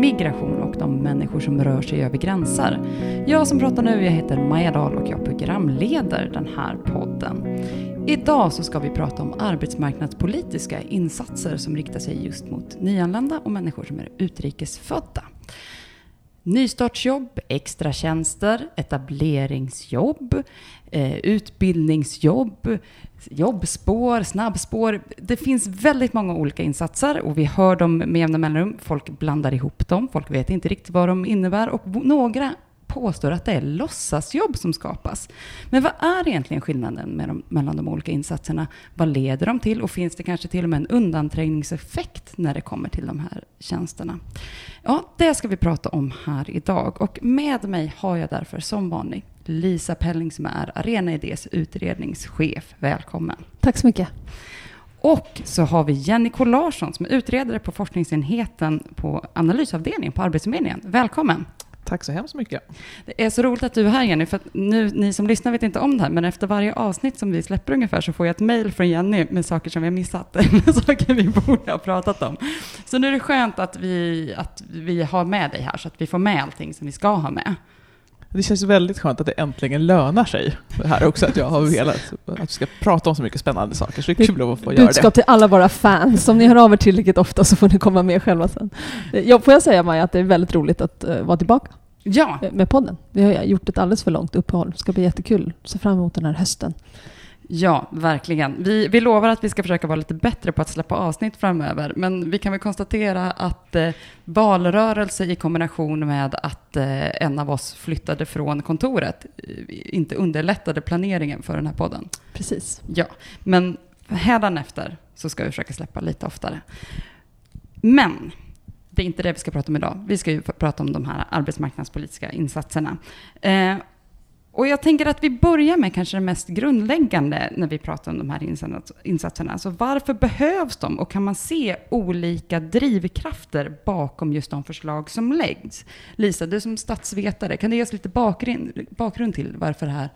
migration och de människor som rör sig över gränser. Jag som pratar nu, jag heter Maja Dahl och jag programleder den här podden. Idag så ska vi prata om arbetsmarknadspolitiska insatser som riktar sig just mot nyanlända och människor som är utrikesfödda. Nystartsjobb, extratjänster, etableringsjobb, eh, utbildningsjobb, jobbspår, snabbspår. Det finns väldigt många olika insatser och vi hör dem med jämna mellanrum. Folk blandar ihop dem, folk vet inte riktigt vad de innebär och några påstår att det är låtsasjobb som skapas. Men vad är egentligen skillnaden de, mellan de olika insatserna? Vad leder de till? Och finns det kanske till och med en undanträngningseffekt när det kommer till de här tjänsterna? Ja, det ska vi prata om här idag. Och med mig har jag därför som vanligt Lisa Pelling som är Arena Idés utredningschef. Välkommen. Tack så mycket. Och så har vi Jenny Larsson som är utredare på forskningsenheten på analysavdelningen på Arbetsförmedlingen. Välkommen. Tack så hemskt mycket. Det är så roligt att du är här Jenny, för att nu, ni som lyssnar vet inte om det här, men efter varje avsnitt som vi släpper ungefär så får jag ett mail från Jenny med saker som vi har missat, med saker vi borde ha pratat om. Så nu är det skönt att vi, att vi har med dig här, så att vi får med allting som vi ska ha med. Det känns väldigt skönt att det äntligen lönar sig det här också, att jag har velat att vi ska prata om så mycket spännande saker, så det är kul att få göra det. Budskap till alla våra fans, om ni hör av er tillräckligt ofta så får ni komma med själva sen. Jag får jag säga Maja att det är väldigt roligt att uh, vara tillbaka ja. med podden. Vi har gjort ett alldeles för långt uppehåll, det ska bli jättekul. Se fram emot den här hösten. Ja, verkligen. Vi, vi lovar att vi ska försöka vara lite bättre på att släppa avsnitt framöver, men vi kan väl konstatera att eh, valrörelse i kombination med att eh, en av oss flyttade från kontoret eh, inte underlättade planeringen för den här podden. Precis. Ja, men hädanefter så ska vi försöka släppa lite oftare. Men det är inte det vi ska prata om idag. Vi ska ju prata om de här arbetsmarknadspolitiska insatserna. Eh, och jag tänker att vi börjar med kanske det mest grundläggande när vi pratar om de här insatserna. Alltså varför behövs de och kan man se olika drivkrafter bakom just de förslag som läggs? Lisa, du som statsvetare, kan du ge oss lite bakgrund, bakgrund till varför, här,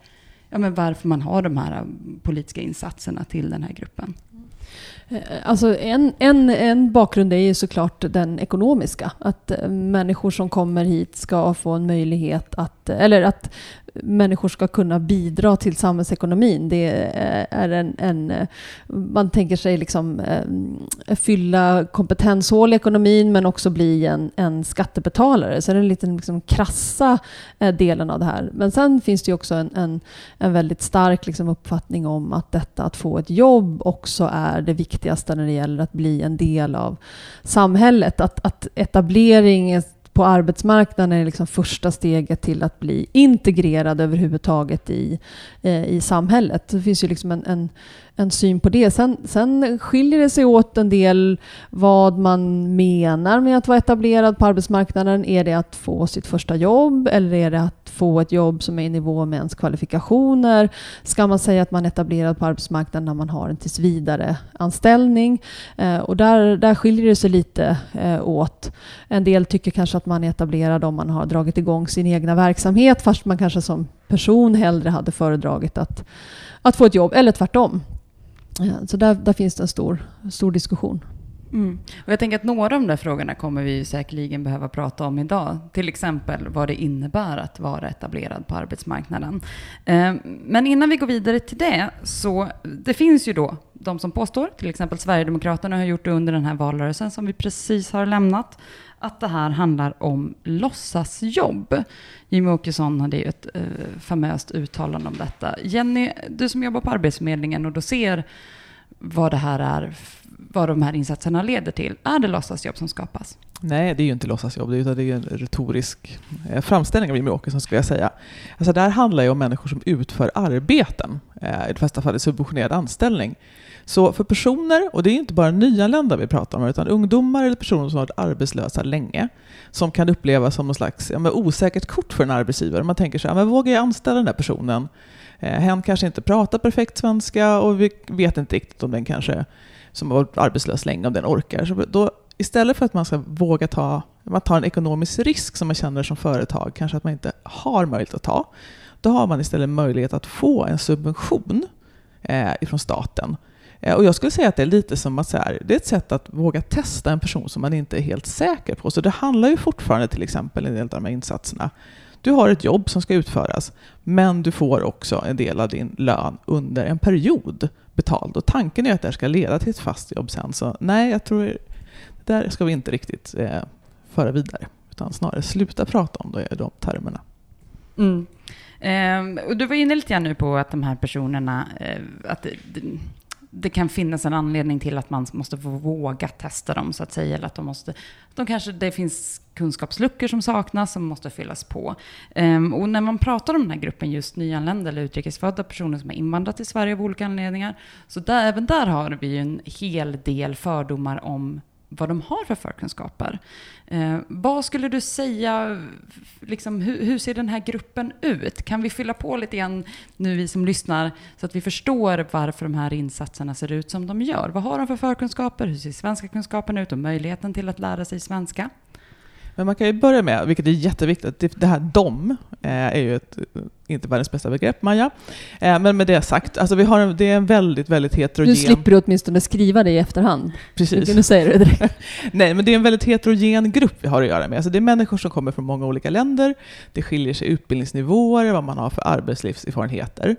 ja, men varför man har de här um, politiska insatserna till den här gruppen? Eh, alltså en, en, en bakgrund är ju såklart den ekonomiska. Att eh, människor som kommer hit ska få en möjlighet att, eller att människor ska kunna bidra till samhällsekonomin. Det är en, en man tänker sig liksom eh, fylla kompetenshål i ekonomin men också bli en, en skattebetalare. Så det är den lite liksom krassa eh, delen av det här. Men sen finns det ju också en, en, en väldigt stark liksom, uppfattning om att detta att få ett jobb också är det viktigaste när det gäller att bli en del av samhället. Att, att etablering på arbetsmarknaden är liksom första steget till att bli integrerad överhuvudtaget i, eh, i samhället. Det finns ju liksom en, en, en syn på det. Sen, sen skiljer det sig åt en del vad man menar med att vara etablerad på arbetsmarknaden. Är det att få sitt första jobb eller är det att få ett jobb som är i nivå med ens kvalifikationer? Ska man säga att man är etablerad på arbetsmarknaden när man har en tillsvidare anställning? Eh, och där, där skiljer det sig lite eh, åt. En del tycker kanske att man är etablerad om man har dragit igång sin egna verksamhet fast man kanske som person hellre hade föredragit att, att få ett jobb, eller tvärtom. Så där, där finns det en stor, stor diskussion. Mm. Och jag tänker att några av de där frågorna kommer vi säkerligen behöva prata om idag. Till exempel vad det innebär att vara etablerad på arbetsmarknaden. Eh, men innan vi går vidare till det, så det finns ju då de som påstår, till exempel Sverigedemokraterna har gjort det under den här valrörelsen som vi precis har lämnat, att det här handlar om låtsasjobb. Jimmy Åkesson hade ju ett eh, famöst uttalande om detta. Jenny, du som jobbar på Arbetsförmedlingen och då ser vad det här är vad de här insatserna leder till. Är det låtsasjobb som skapas? Nej, det är ju inte låtsasjobb, utan det är en retorisk eh, framställning av Jimmie Åkesson skulle jag säga. Alltså, det här handlar ju om människor som utför arbeten, eh, i de flesta fall i subventionerad anställning. Så för personer, och det är inte bara nyanlända vi pratar om, utan ungdomar eller personer som har varit arbetslösa länge, som kan upplevas som något slags ja, men osäkert kort för en arbetsgivare. Man tänker så här, men vågar jag anställa den där personen? Eh, hen kanske inte pratar perfekt svenska och vi vet inte riktigt om den kanske, som har varit arbetslös länge, om den orkar. Så då, istället för att man ska våga ta, man tar en ekonomisk risk som man känner som företag, kanske att man inte har möjlighet att ta, då har man istället möjlighet att få en subvention eh, ifrån staten Eh, och jag skulle säga att det är lite som att så här, det är ett sätt att våga testa en person som man inte är helt säker på. Så det handlar ju fortfarande till exempel en del av de här insatserna. Du har ett jobb som ska utföras, men du får också en del av din lön under en period betald. Och tanken är att det här ska leda till ett fast jobb sen. Så nej, jag tror det där ska vi inte riktigt eh, föra vidare. Utan snarare sluta prata om det i de termerna. Mm. Eh, och du var inne lite grann nu på att de här personerna, eh, att det kan finnas en anledning till att man måste våga testa dem så att säga. Eller att de måste, de kanske, det finns kunskapsluckor som saknas som måste fyllas på. Um, och när man pratar om den här gruppen just nyanlända eller utrikesfödda personer som har invandrat till Sverige av olika anledningar. Så där, även där har vi ju en hel del fördomar om vad de har för förkunskaper. Eh, vad skulle du säga, liksom, hur, hur, ser den här gruppen ut? Kan vi fylla på lite grann nu vi som lyssnar så att vi förstår varför de här insatserna ser ut som de gör? Vad har de för förkunskaper? Hur ser svenska kunskapen ut och möjligheten till att lära sig svenska? Men man kan ju börja med, vilket är jätteviktigt, det här dom eh, är ju ett, inte världens bästa begrepp, Maja. Eh, men med det sagt, alltså vi har en, det är en väldigt, väldigt heterogen... Nu slipper du åtminstone skriva det i efterhand. Precis. Nu säger det direkt. Nej, men det är en väldigt heterogen grupp vi har att göra med. Alltså det är människor som kommer från många olika länder. Det skiljer sig utbildningsnivåer, vad man har för arbetslivserfarenheter.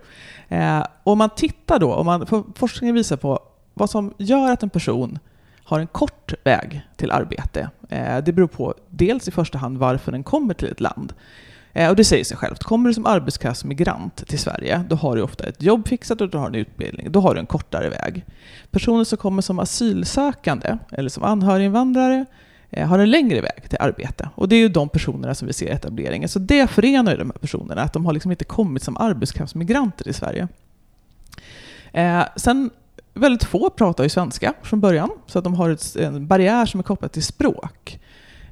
Eh, om man tittar då, om man, forskningen visar på vad som gör att en person har en kort väg till arbete. Eh, det beror på dels i första hand varför den kommer till ett land. Eh, och det säger sig självt. Kommer du som arbetskraftsmigrant till Sverige, då har du ofta ett jobb fixat och du har en utbildning. Då har du en kortare väg. Personer som kommer som asylsökande eller som anhöriginvandrare eh, har en längre väg till arbete. Och det är ju de personerna som vi ser i etableringen. Så det förenar ju de här personerna, att de har liksom inte kommit som arbetskraftsmigranter till Sverige. Eh, sen väldigt få pratar ju svenska från början, så att de har ett, en barriär som är kopplad till språk.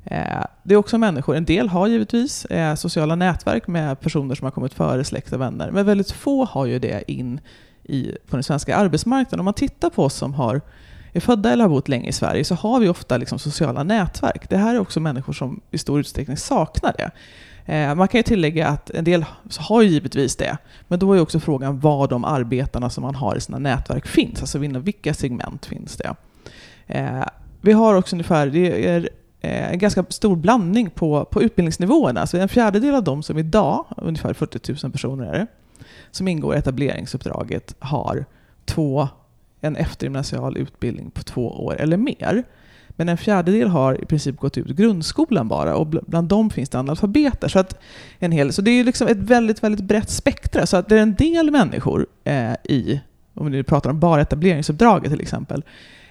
Eh, det är också människor, en del har givetvis eh, sociala nätverk med personer som har kommit före släkt och vänner, men väldigt få har ju det in i, på den svenska arbetsmarknaden. Om man tittar på oss som har, är födda eller har bott länge i Sverige så har vi ofta liksom sociala nätverk. Det här är också människor som i stor utsträckning saknar det. Eh, man kan ju tillägga att en del har ju givetvis det, men då är också frågan var de arbetarna som man har i sina nätverk finns, alltså inom vilka segment finns det? Eh, vi har också ungefär, det är eh, en ganska stor blandning på, på utbildningsnivåerna. Så en fjärdedel av dem som idag, ungefär 40 000 personer är det, som ingår i etableringsuppdraget har två, en eftergymnasial utbildning på två år eller mer. Men en fjärdedel har i princip gått ut grundskolan bara och bland dem finns det analfabeter. Så, att en hel, så det är liksom ett väldigt, väldigt brett spektra. Så att det är en del människor eh, i, om vi nu pratar om bara etableringsuppdraget till exempel,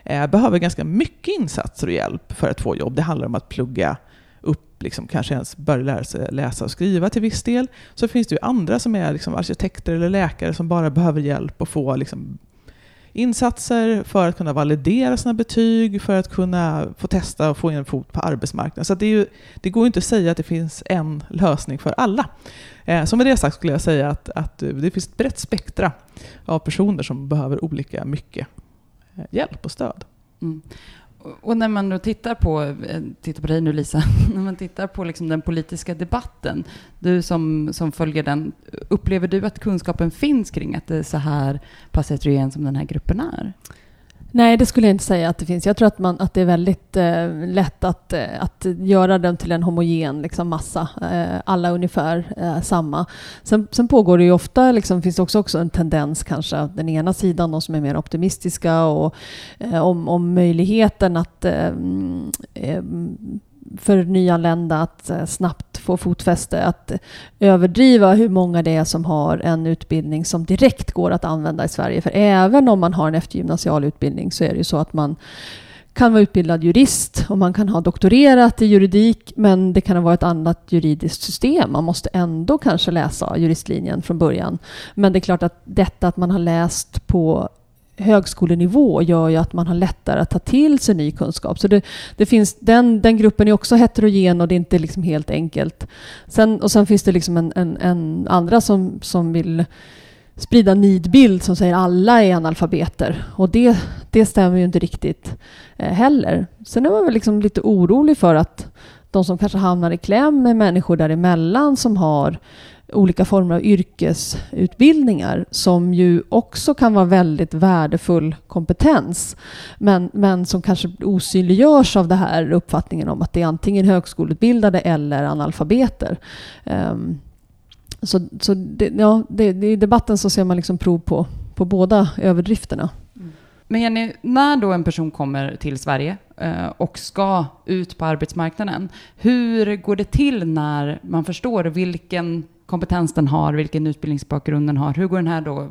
eh, behöver ganska mycket insatser och hjälp för att få jobb. Det handlar om att plugga upp, liksom, kanske ens börja lära sig läsa och skriva till viss del. Så finns det ju andra som är liksom, arkitekter eller läkare som bara behöver hjälp och få liksom, insatser för att kunna validera sina betyg, för att kunna få testa och få in en fot på arbetsmarknaden. Så det, ju, det, går inte att säga att det finns en lösning för alla. Eh, så med det sagt skulle jag säga att, att eh, det finns ett brett spektra av personer som behöver olika mycket eh, hjälp och stöd. Mm. Och när man då tittar på, eh, tittar på dig nu Lisa, när man tittar på liksom den politiska debatten, du som, som följer den, upplever du att kunskapen finns kring att det är så här pass heterogen som den här gruppen är? Nej, det skulle jag inte säga att det finns. Jag tror att, man, att det är väldigt eh, lätt att, eh, att göra dem till en homogen liksom, massa. Eh, alla ungefär eh, samma. Sen, sen, pågår det ju ofta, liksom, finns det också, också en tendens kanske, den ena sidan, de som är mer optimistiska och eh, om, om möjligheten att eh, mm, eh för nyanlända att eh, snabbt få fotfäste, att överdriva hur många det är som har en utbildning som direkt går att använda i Sverige. För även om man har en eftergymnasial utbildning så är det ju så att man kan vara utbildad jurist och man kan ha doktorerat i juridik men det kan vara ett annat juridiskt system. Man måste ändå kanske läsa juristlinjen från början. Men det är klart att detta att man har läst på högskolenivå gör ju att man har lättare att ta till sig ny kunskap. Så det, det finns, den, den gruppen är också heterogen och det är inte liksom helt enkelt. Sen, och sen finns det liksom en, en, en andra som, som vill sprida nidbild som säger alla är analfabeter. Och det, det stämmer ju inte riktigt eh, heller. Sen är man väl liksom lite orolig för att de som kanske hamnar i kläm är människor däremellan som har olika former av yrkesutbildningar som ju också kan vara väldigt värdefull kompetens men, men som kanske osynliggörs av det här uppfattningen om att det är antingen högskoleutbildade eller analfabeter. Um, så så det, ja, det, I debatten så ser man liksom prov på, på båda överdrifterna. Mm. Men Jenny, när då en person kommer till Sverige eh, och ska ut på arbetsmarknaden, hur går det till när man förstår vilken kompetens den har, vilken utbildningsbakgrund den har. Hur går den här då,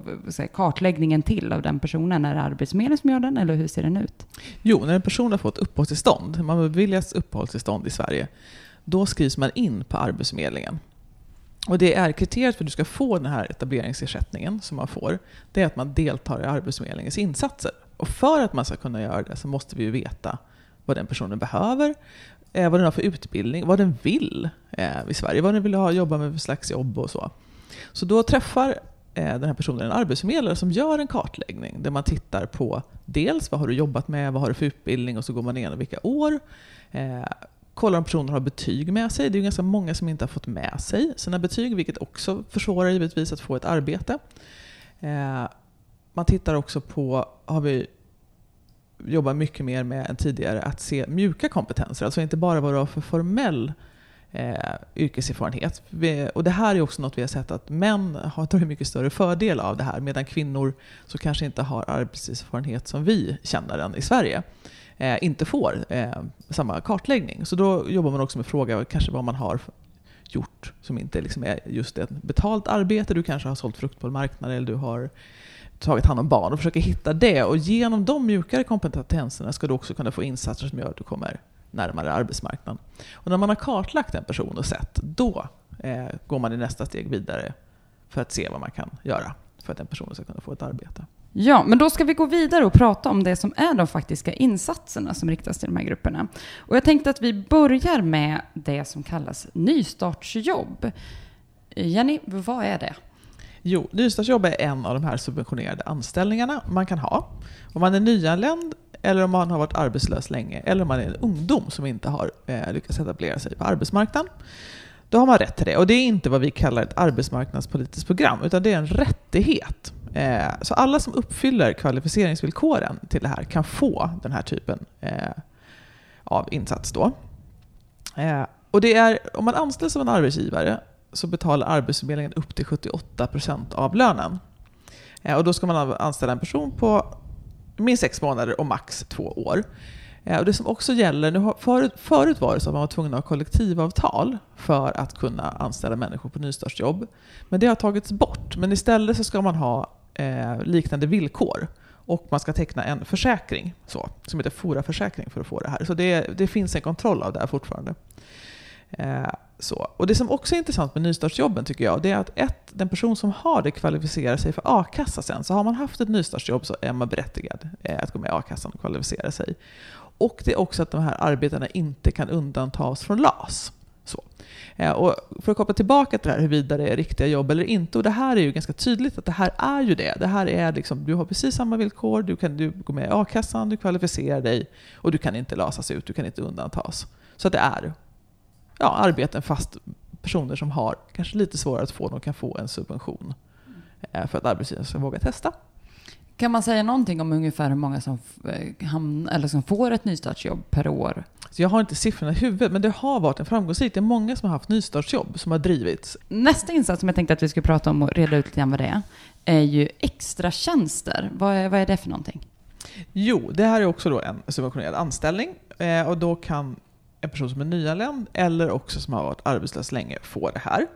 kartläggningen till av den personen? Är det Arbetsförmedlingen som gör den eller hur ser den ut? Jo, när en person har fått uppehållstillstånd, man beviljas uppehållstillstånd i Sverige, då skrivs man in på Arbetsförmedlingen. Och det är kriteriet för att du ska få den här etableringsersättningen som man får, det är att man deltar i Arbetsförmedlingens insatser. Och för att man ska kunna göra det så måste vi ju veta vad den personen behöver, eh, vad den har för utbildning, vad den vill eh, i Sverige, vad den vill ha, jobba med för slags jobb och så. Så då träffar eh, den här personen en arbetsförmedlare som gör en kartläggning där man tittar på dels vad har du jobbat med, vad har du för utbildning och så går man igenom vilka år. Eh, kollar om personen har betyg med sig. Det är ju ganska många som inte har fått med sig sina betyg, vilket också försvårar givetvis att få ett arbete. Eh, man tittar också på, har vi jobbar mycket mer med än tidigare, att se mjuka kompetenser. Alltså inte bara vad du har för formell eh, yrkeserfarenhet. Vi, och det här är också något vi har sett att män har tagit mycket större fördel av det här, medan kvinnor som kanske inte har arbetslivserfarenhet som vi känner den i Sverige, eh, inte får eh, samma kartläggning. Så då jobbar man också med fråga kanske vad man har gjort som inte liksom är just ett betalt arbete. Du kanske har sålt frukt på en marknad eller du har tagit hand om barn och försöker hitta det. Och genom de mjukare kompetenserna ska du också kunna få insatser som gör att du kommer närmare arbetsmarknaden. Och när man har kartlagt en person och sett, då eh, går man i nästa steg vidare för att se vad man kan göra för att den personen ska kunna få ett arbete. Ja, men då ska vi gå vidare och prata om det som är de faktiska insatserna som riktas till de här grupperna. Och jag tänkte att vi börjar med det som kallas nystartsjobb. Eh, Jenny, vad är det? Jo, nystartsjobb är en av de här subventionerade anställningarna man kan ha. Om man är nyanländ, eller om man har varit arbetslös länge, eller om man är en ungdom som inte har eh, lyckats etablera sig på arbetsmarknaden. Då har man rätt till det. Och det är inte vad vi kallar ett arbetsmarknadspolitiskt program, utan det är en rättighet. Eh, så alla som uppfyller kvalificeringsvillkoren till det här kan få den här typen eh, av insats. Då. Eh, och det är, om man anställs som en arbetsgivare så betalar Arbetsförmedlingen upp till 78% av lönen. Eh, och då ska man anställa en person på minst sex månader och max två år. Eh, och det som också gäller, nu förut, förut var det så att man var tvungen att ha kollektivavtal för att kunna anställa människor på nystartsjobb. Men det har tagits bort. Men istället så ska man ha eh, liknande villkor. Och man ska teckna en försäkring så, som heter Fora-försäkring för att få det här. Så det, det finns en kontroll av det här fortfarande. Eh, så. Och det som också är intressant med nystartsjobben tycker jag, det är att ett, den person som har det kvalificerar sig för a-kassa sen. Så har man haft ett nystartsjobb så är man berättigad eh, att gå med i a-kassan och kvalificera sig. Och det är också att de här arbetarna inte kan undantas från LAS. Så. Eh, och för att koppla tillbaka till det här huruvida det är riktiga jobb eller inte. Och det här är ju ganska tydligt att det här är ju det. Det här är liksom, du har precis samma villkor, du kan du gå med i a-kassan, du kvalificerar dig och du kan inte lasas ut, du kan inte undantas. Så det är ja, arbeten fast personer som har kanske lite svårare att få, de kan få en subvention eh, för att arbetsgivaren ska våga testa. Kan man säga någonting om ungefär hur många som, eh, hamn, eller som får ett nystartsjobb per år? Så jag har inte siffrorna i huvudet, men det har varit en framgångsrik. Det är många som har haft nystartsjobb som har drivits. Nästa insats som jag tänkte att vi skulle prata om och reda ut lite grann vad det är, är ju extra tjänster. Vad är, vad är det för någonting? Jo, det här är också då en subventionerad anställning. Eh, och då kan en person som är nyanländ eller också som har varit arbetslös länge får det här.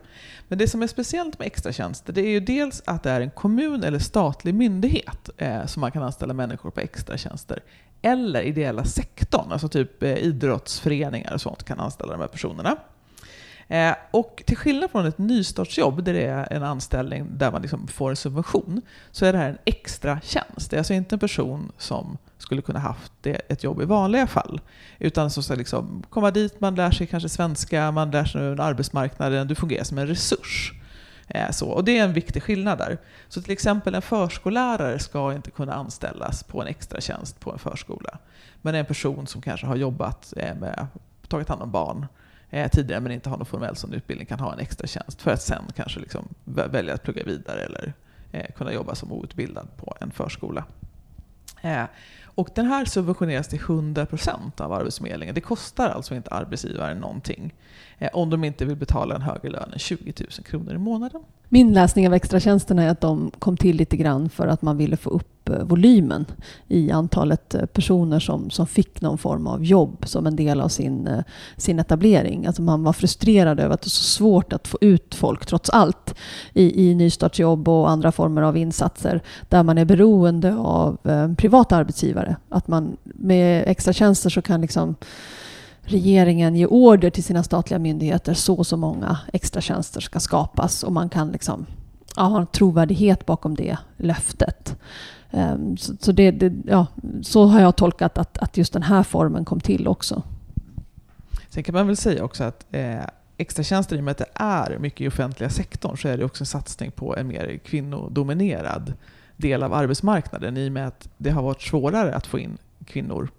Men det som är speciellt med extratjänster det är ju dels att det är en kommun eller statlig myndighet eh, som man kan anställa människor på extratjänster. Eller ideella sektorn, alltså typ eh, idrottsföreningar och sånt kan anställa de här personerna. Eh, och till skillnad från ett nystartsjobb, där det är en anställning där man liksom får en subvention, så är det här en extra tjänst. Det är alltså inte en person som skulle kunna haft ett jobb i vanliga fall. Utan som ska liksom komma dit, man lär sig kanske svenska, man lär sig arbetsmarknaden, du fungerar som en resurs. Eh, så, och det är en viktig skillnad där. Så till exempel en förskollärare ska inte kunna anställas på en extra tjänst på en förskola. Men en person som kanske har jobbat eh, med, tagit hand om barn eh, tidigare men inte har någon formell sån utbildning kan ha en extra tjänst för att sen kanske liksom välja att plugga vidare eller kunna jobba som outbildad på en förskola. Och den här subventioneras till 100% av Arbetsförmedlingen. Det kostar alltså inte arbetsgivaren någonting. Eh, om de inte vill betala en högre lön än 20 000 kronor i månaden. Min läsning av extratjänsterna är att de kom till lite grann för att man ville få upp volymen i antalet eh, personer som, som fick någon form av jobb som en del av sin, eh, sin etablering. Alltså man var frustrerad över att det är så svårt att få ut folk trots allt i, i nystartsjobb och andra former av insatser där man är beroende av eh, privata arbetsgivare. Att man med extratjänster så kan liksom regeringen ger order till sina statliga myndigheter så och så många extra tjänster ska skapas och man kan liksom ja, ha en trovärdighet bakom det löftet. Ehm, så, så, det, det, ja, så har jag tolkat att, att just den här formen kom till också. Sen kan man väl säga också att eh, extratjänster, i och med att det är mycket i offentliga sektorn, så är det också en satsning på en mer kvinnodominerad del av arbetsmarknaden i och med att det har varit svårare att få in kvinnor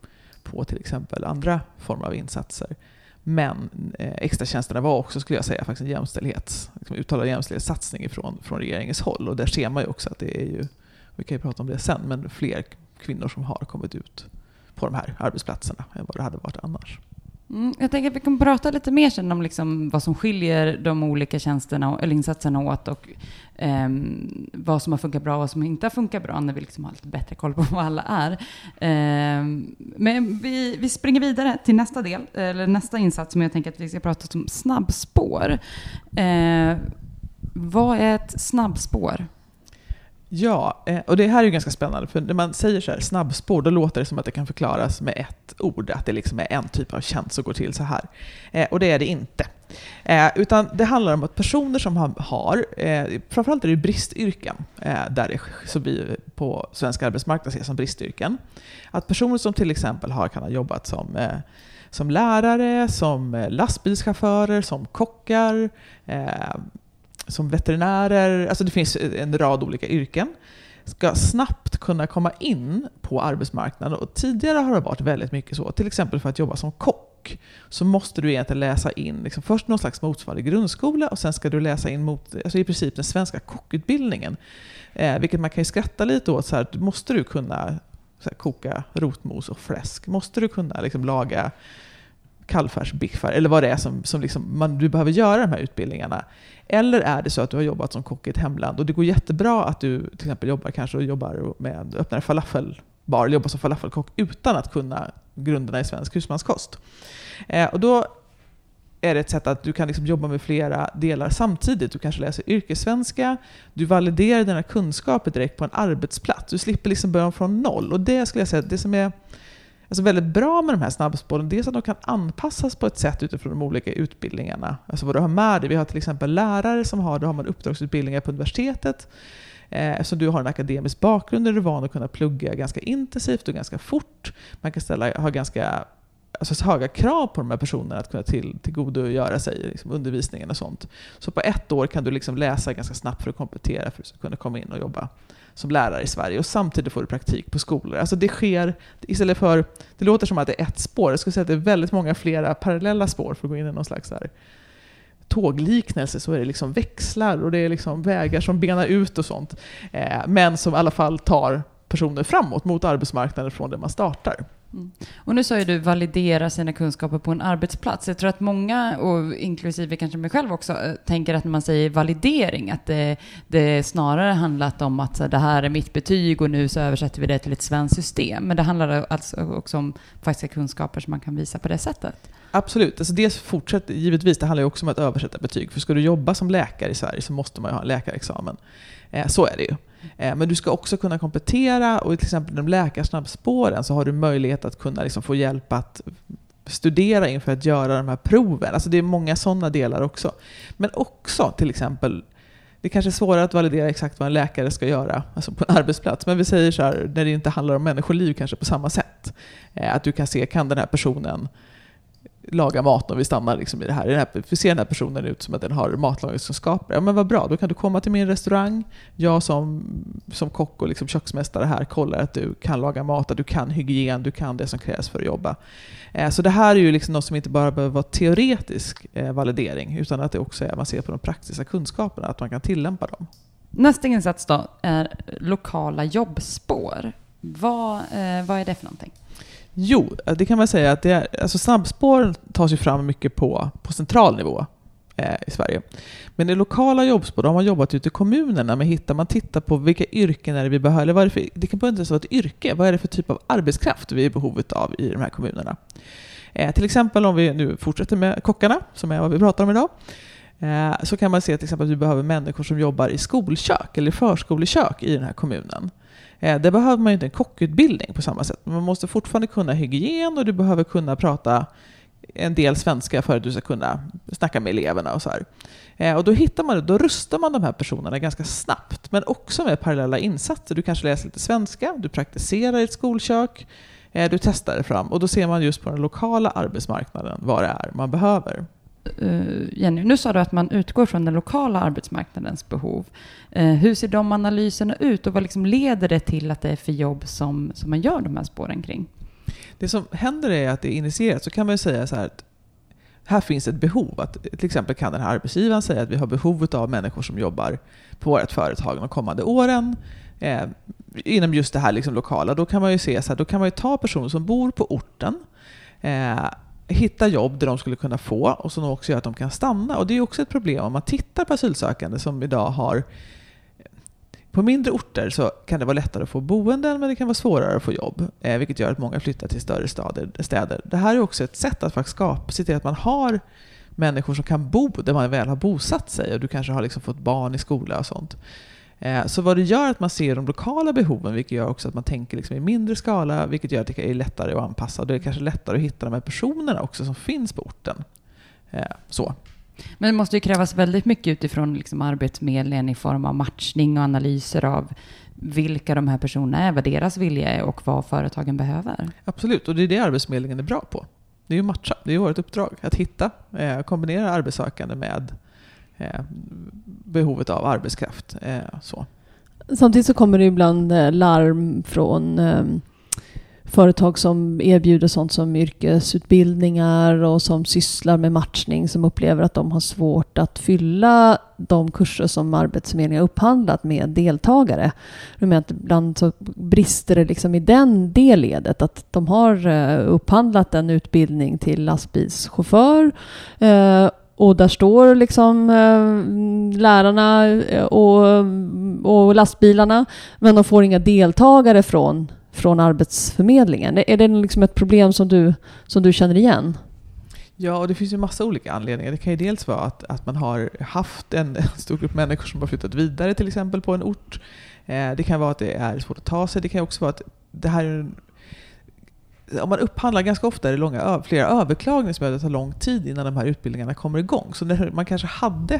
på till exempel andra former av insatser. Men eh, extratjänsterna var också, skulle jag säga, faktiskt en jämställdhets, liksom uttalad jämställdhetssatsning från, från regeringens håll. Och där ser man ju också att det är ju, vi kan ju prata om det sen, men fler kvinnor som har kommit ut på de här arbetsplatserna än vad det hade varit annars. Mm, jag tänker att vi kan prata lite mer sen om liksom vad som skiljer de olika tjänsterna eller insatserna åt och eh, vad som har funkat bra och vad som inte har funkat bra när vi liksom har lite bättre koll på vad alla är. Eh, men vi, vi springer vidare till nästa del, eller nästa insats som jag tänker att vi ska prata om snabbspår. Eh, vad är ett snabbspår? Ja, eh, och det här är ju ganska spännande, för när man säger så här, snabbspår, då låter det som att det kan förklaras med ett ord, att det liksom är en typ av tjänst som går till så här. Eh, och det är det inte. Eh, utan det handlar om att personer som har, eh, framförallt är det bristyrken, där det som vi på svensk arbetsmarknad ses som bristyrken, att personer som till exempel har, kan ha jobbat som som lärare, som lastbilschaufförer, som kockar, som veterinärer, alltså det finns en rad olika yrken, ska snabbt kunna komma in på arbetsmarknaden. Och tidigare har det varit väldigt mycket så, till exempel för att jobba som kock, så måste du egentligen läsa in liksom först någon slags motsvarande grundskola och sen ska du läsa in mot, alltså i princip den svenska kockutbildningen. Eh, vilket man kan ju skratta lite åt, så här, måste du kunna här, koka rotmos och fläsk? Måste du kunna liksom, laga kallfärsbiffar, eller vad det är som, som liksom man, du behöver göra de här utbildningarna. Eller är det så att du har jobbat som kock i ett hemland och det går jättebra att du till exempel jobbar kanske och jobbar med, öppnar en falafelbar, eller jobbar som falafelkock utan att kunna grunderna i svensk husmanskost. Eh, och då är det ett sätt att du kan liksom jobba med flera delar samtidigt. Du kanske läser yrkessvenska, du validerar dina kunskaper direkt på en arbetsplats. Du slipper liksom börja från noll. Och det skulle jag säga, det som är alltså väldigt bra med de här snabbspåren, dels att de kan anpassas på ett sätt utifrån de olika utbildningarna. Alltså vad du har med dig. Vi har till exempel lärare som har, då har man uppdragsutbildningar på universitetet. Eh, Eftersom du har en akademisk bakgrund är du van att kunna plugga ganska intensivt och ganska fort. Man kan ställa, ha ganska alltså, höga krav på de här personerna att kunna till, tillgodogöra sig liksom, undervisningen och sånt. Så på ett år kan du liksom läsa ganska snabbt för att komplettera för att kunna komma in och jobba som lärare i Sverige och samtidigt får du praktik på skolor. Alltså det sker, istället för, det låter som att det är ett spår, jag skulle säga att det är väldigt många flera parallella spår för att gå in i någon slags här tågliknelse så är det liksom växlar och det är liksom vägar som benar ut och sånt. Eh, men som i alla fall tar personer framåt mot arbetsmarknaden från där man startar. Mm. Och nu sa ju du validera sina kunskaper på en arbetsplats. Jag tror att många, och inklusive kanske mig själv också, eh, tänker att när man säger validering, att det, det snarare handlat om att så det här är mitt betyg och nu så översätter vi det till ett svenskt system. Men det handlar alltså också om faktiska kunskaper som man kan visa på det sättet. Absolut. Alltså det fortsätter givetvis. Det handlar ju också om att översätta betyg. För ska du jobba som läkare i Sverige så måste man ju ha en läkarexamen. Eh, så är det ju. Eh, men du ska också kunna komplettera och till exempel de läkarsnabbspåren så har du möjlighet att kunna liksom få hjälp att studera inför att göra de här proven. Alltså det är många sådana delar också. Men också till exempel det kanske är svårare att validera exakt vad en läkare ska göra alltså på en arbetsplats. Men vi säger så här, när det inte handlar om människoliv kanske på samma sätt. Eh, att du kan se, kan den här personen laga mat och vi stannar liksom i det här. här. Vi ser den här personen ut som att den har matlagningskunskaper. Ja men vad bra, då kan du komma till min restaurang. Jag som, som kock och liksom köksmästare här kollar att du kan laga mat, att du kan hygien, du kan det som krävs för att jobba. Eh, så det här är ju liksom något som inte bara behöver vara teoretisk eh, validering, utan att det också är, man ser på de praktiska kunskaperna, att man kan tillämpa dem. Nästa insats då är lokala jobbspår. Vad, eh, vad är det för någonting? Jo, eh, det kan man säga att det är, alltså snabbspåren tas ju fram mycket på, på central nivå eh, i Sverige. Men det lokala jobbspår, har man jobbat ute i kommunerna med hittar, man tittar på vilka yrken är det vi behöver, eller vad är det, för, det kan inte ens vara ett yrke, vad är det för typ av arbetskraft vi är i behovet av i de här kommunerna? Eh, till exempel om vi nu fortsätter med kockarna, som är vad vi pratar om idag, eh, så kan man se till exempel att vi behöver människor som jobbar i skolkök eller förskolekök i den här kommunen. Eh, där behöver man ju inte en kockutbildning på samma sätt. Man måste fortfarande kunna hygien och du behöver kunna prata en del svenska för att du ska kunna snacka med eleverna och så här. Eh, och då hittar man då rustar man de här personerna ganska snabbt, men också med parallella insatser. Du kanske läser lite svenska, du praktiserar i ett skolkök, eh, du testar det fram och då ser man just på den lokala arbetsmarknaden vad det är man behöver. Eh, Jenny, nu sa du att man utgår från den lokala arbetsmarknadens behov. Eh, hur ser de analyserna ut och vad liksom leder det till att det är för jobb som, som man gör de här spåren kring? Det som händer är att det är initierat, så kan man säga så här att här finns ett behov. Att, till exempel kan den här arbetsgivaren säga att vi har behov av människor som jobbar på vårt företag de kommande åren. Eh, inom just det här liksom lokala, då kan man ju se så här, då kan man ju ta personer som bor på orten eh, hitta jobb där de skulle kunna få och som också gör att de kan stanna. Och det är också ett problem om man tittar på asylsökande som idag har på mindre orter så kan det vara lättare att få boenden men det kan vara svårare att få jobb. Eh, vilket gör att många flyttar till större stader, städer. Det här är också ett sätt att faktiskt skapa, se till att man har människor som kan bo där man väl har bosatt sig och du kanske har liksom fått barn i skola och sånt. Eh, så vad det gör att man ser de lokala behoven, vilket gör också att man tänker liksom i mindre skala, vilket gör att det är lättare att anpassa. Det är kanske lättare att hitta de här personerna också som finns på orten. Eh, så. Men det måste ju krävas väldigt mycket utifrån liksom Arbetsförmedlingen i form av matchning och analyser av vilka de här personerna är, vad deras vilja är och vad företagen behöver. Absolut, och det är det Arbetsförmedlingen är bra på. Det är ju matcha, det är vårt uppdrag. Att hitta, eh, kombinera arbetssökande med Eh, behovet av arbetskraft. Eh, så. Samtidigt så kommer det ibland eh, larm från ehm, företag som erbjuder sånt som yrkesutbildningar och som sysslar med matchning som upplever att de har svårt att fylla de kurser som Arbetsförmedlingen har upphandlat med deltagare. ibland så brister det liksom i den det ledet att de har upphandlat en utbildning till lastbilschaufför och där står liksom eh, lärarna eh, och, och lastbilarna, men de får inga deltagare från, från Arbetsförmedlingen. Är det liksom ett problem som du, som du känner igen? Ja, och det finns ju massa olika anledningar. Det kan ju dels vara att, att man har haft en, en stor grupp människor som har flyttat vidare till exempel på en ort. Eh, det kan vara att det är svårt att ta sig. Det kan också vara att det här är en om man upphandlar ganska ofta är det långa, flera överklagningar som gör att det tar lång tid innan de här utbildningarna kommer igång. Så när man kanske hade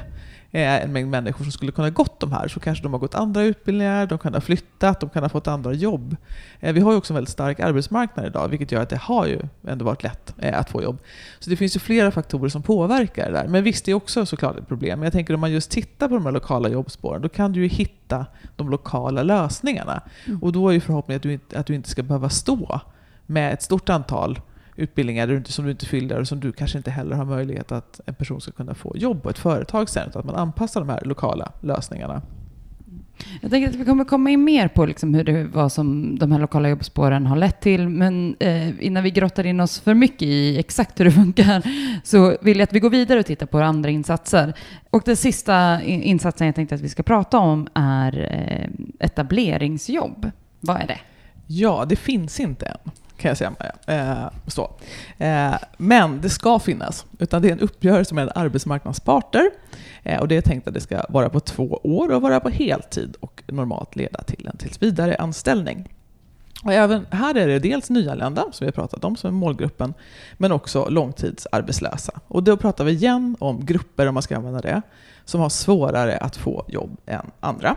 eh, en mängd människor som skulle kunna gått de här så kanske de har gått andra utbildningar, de kan ha flyttat, de kan ha fått andra jobb. Eh, vi har ju också en väldigt stark arbetsmarknad idag vilket gör att det har ju ändå varit lätt eh, att få jobb. Så det finns ju flera faktorer som påverkar det där. Men visst, det är också såklart ett problem. Men jag tänker om man just tittar på de här lokala jobbspåren då kan du ju hitta de lokala lösningarna. Mm. Och då är ju förhoppningen att du, inte, att du inte ska behöva stå med ett stort antal utbildningar som du inte fyller och som du kanske inte heller har möjlighet att en person ska kunna få jobb på ett företag sen. Utan att man anpassar de här lokala lösningarna. Jag tänker att vi kommer komma in mer på liksom hur det var som de här lokala jobbspåren har lett till. Men eh, innan vi grottar in oss för mycket i exakt hur det funkar så vill jag att vi går vidare och tittar på andra insatser. Och den sista insatsen jag tänkte att vi ska prata om är eh, etableringsjobb. Vad är det? Ja, det finns inte än kan jag säga. Eh, så. Eh, men det ska finnas, utan det är en uppgörelse med arbetsmarknadsparter. Eh, och det är tänkt att det ska vara på två år och vara på heltid och normalt leda till en tills vidare anställning. Och även här är det dels nyanlända, som vi har pratat om, som är målgruppen, men också långtidsarbetslösa. Och då pratar vi igen om grupper, om man ska använda det, som har svårare att få jobb än andra.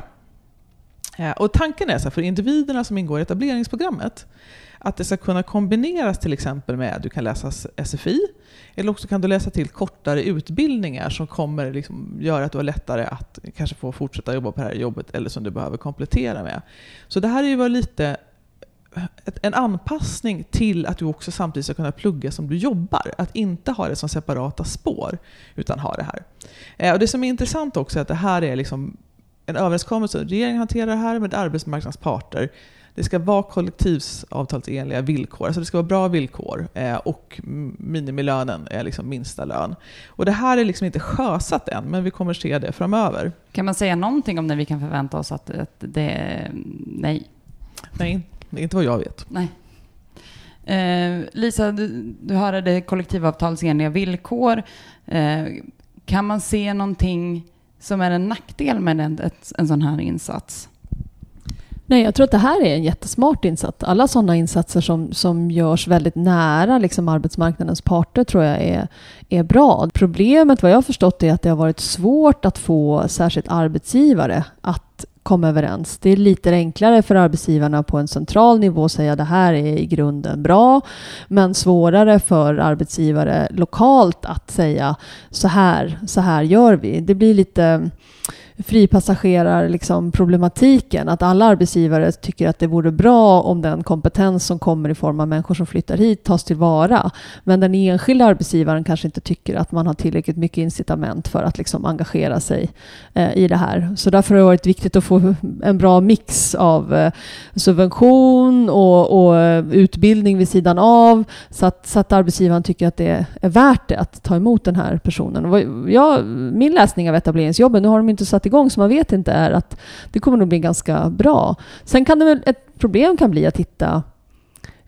Eh, och tanken är så här, för individerna som ingår i etableringsprogrammet, att det ska kunna kombineras till exempel med att du kan läsa SFI, eller också kan du läsa till kortare utbildningar som kommer liksom göra att du har lättare att kanske få fortsätta jobba på det här jobbet, eller som du behöver komplettera med. Så det här är ju lite eh, en anpassning till att du också samtidigt ska kunna plugga som du jobbar. Att inte ha det som separata spår, utan ha det här. Eh, och det som är intressant också är att det här är liksom en överenskommelse. Regeringen hanterar det här med arbetsmarknadsparter. Det ska vara kollektivavtalsenliga villkor, alltså det ska vara bra villkor eh, och minimilönen är liksom minsta lön. Och det här är liksom inte sjösatt än, men vi kommer se det framöver. Kan man säga någonting om när vi kan förvänta oss att, att det nej? Nej, det är inte vad jag vet. Nej. Eh, Lisa, du, du hörde det kollektivavtalsenliga villkor. Eh, kan man se någonting som är en nackdel med en, ett, en sån här insats? Nej, jag tror att det här är en jättesmart insats. Alla sådana insatser som, som görs väldigt nära liksom arbetsmarknadens parter tror jag är, är bra. Problemet vad jag har förstått är att det har varit svårt att få särskilt arbetsgivare att komma överens. Det är lite enklare för arbetsgivarna på en central nivå att säga att det här är i grunden bra, men svårare för arbetsgivare lokalt att säga så här, så här gör vi. Det blir lite fripassagerar liksom problematiken. Att alla arbetsgivare tycker att det vore bra om den kompetens som kommer i form av människor som flyttar hit tas tillvara. Men den enskilda arbetsgivaren kanske inte tycker att man har tillräckligt mycket incitament för att liksom engagera sig eh, i det här. Så därför har det varit viktigt att få en bra mix av eh, subvention och, och, eh, utbildning vid sidan av så att, så att arbetsgivaren tycker att det är värt det att ta emot den här personen. Jag, min läsning av etableringsjobben, nu har de inte satt igång så man vet inte, är att det kommer nog bli ganska bra. Sen kan det väl, ett problem kan bli att hitta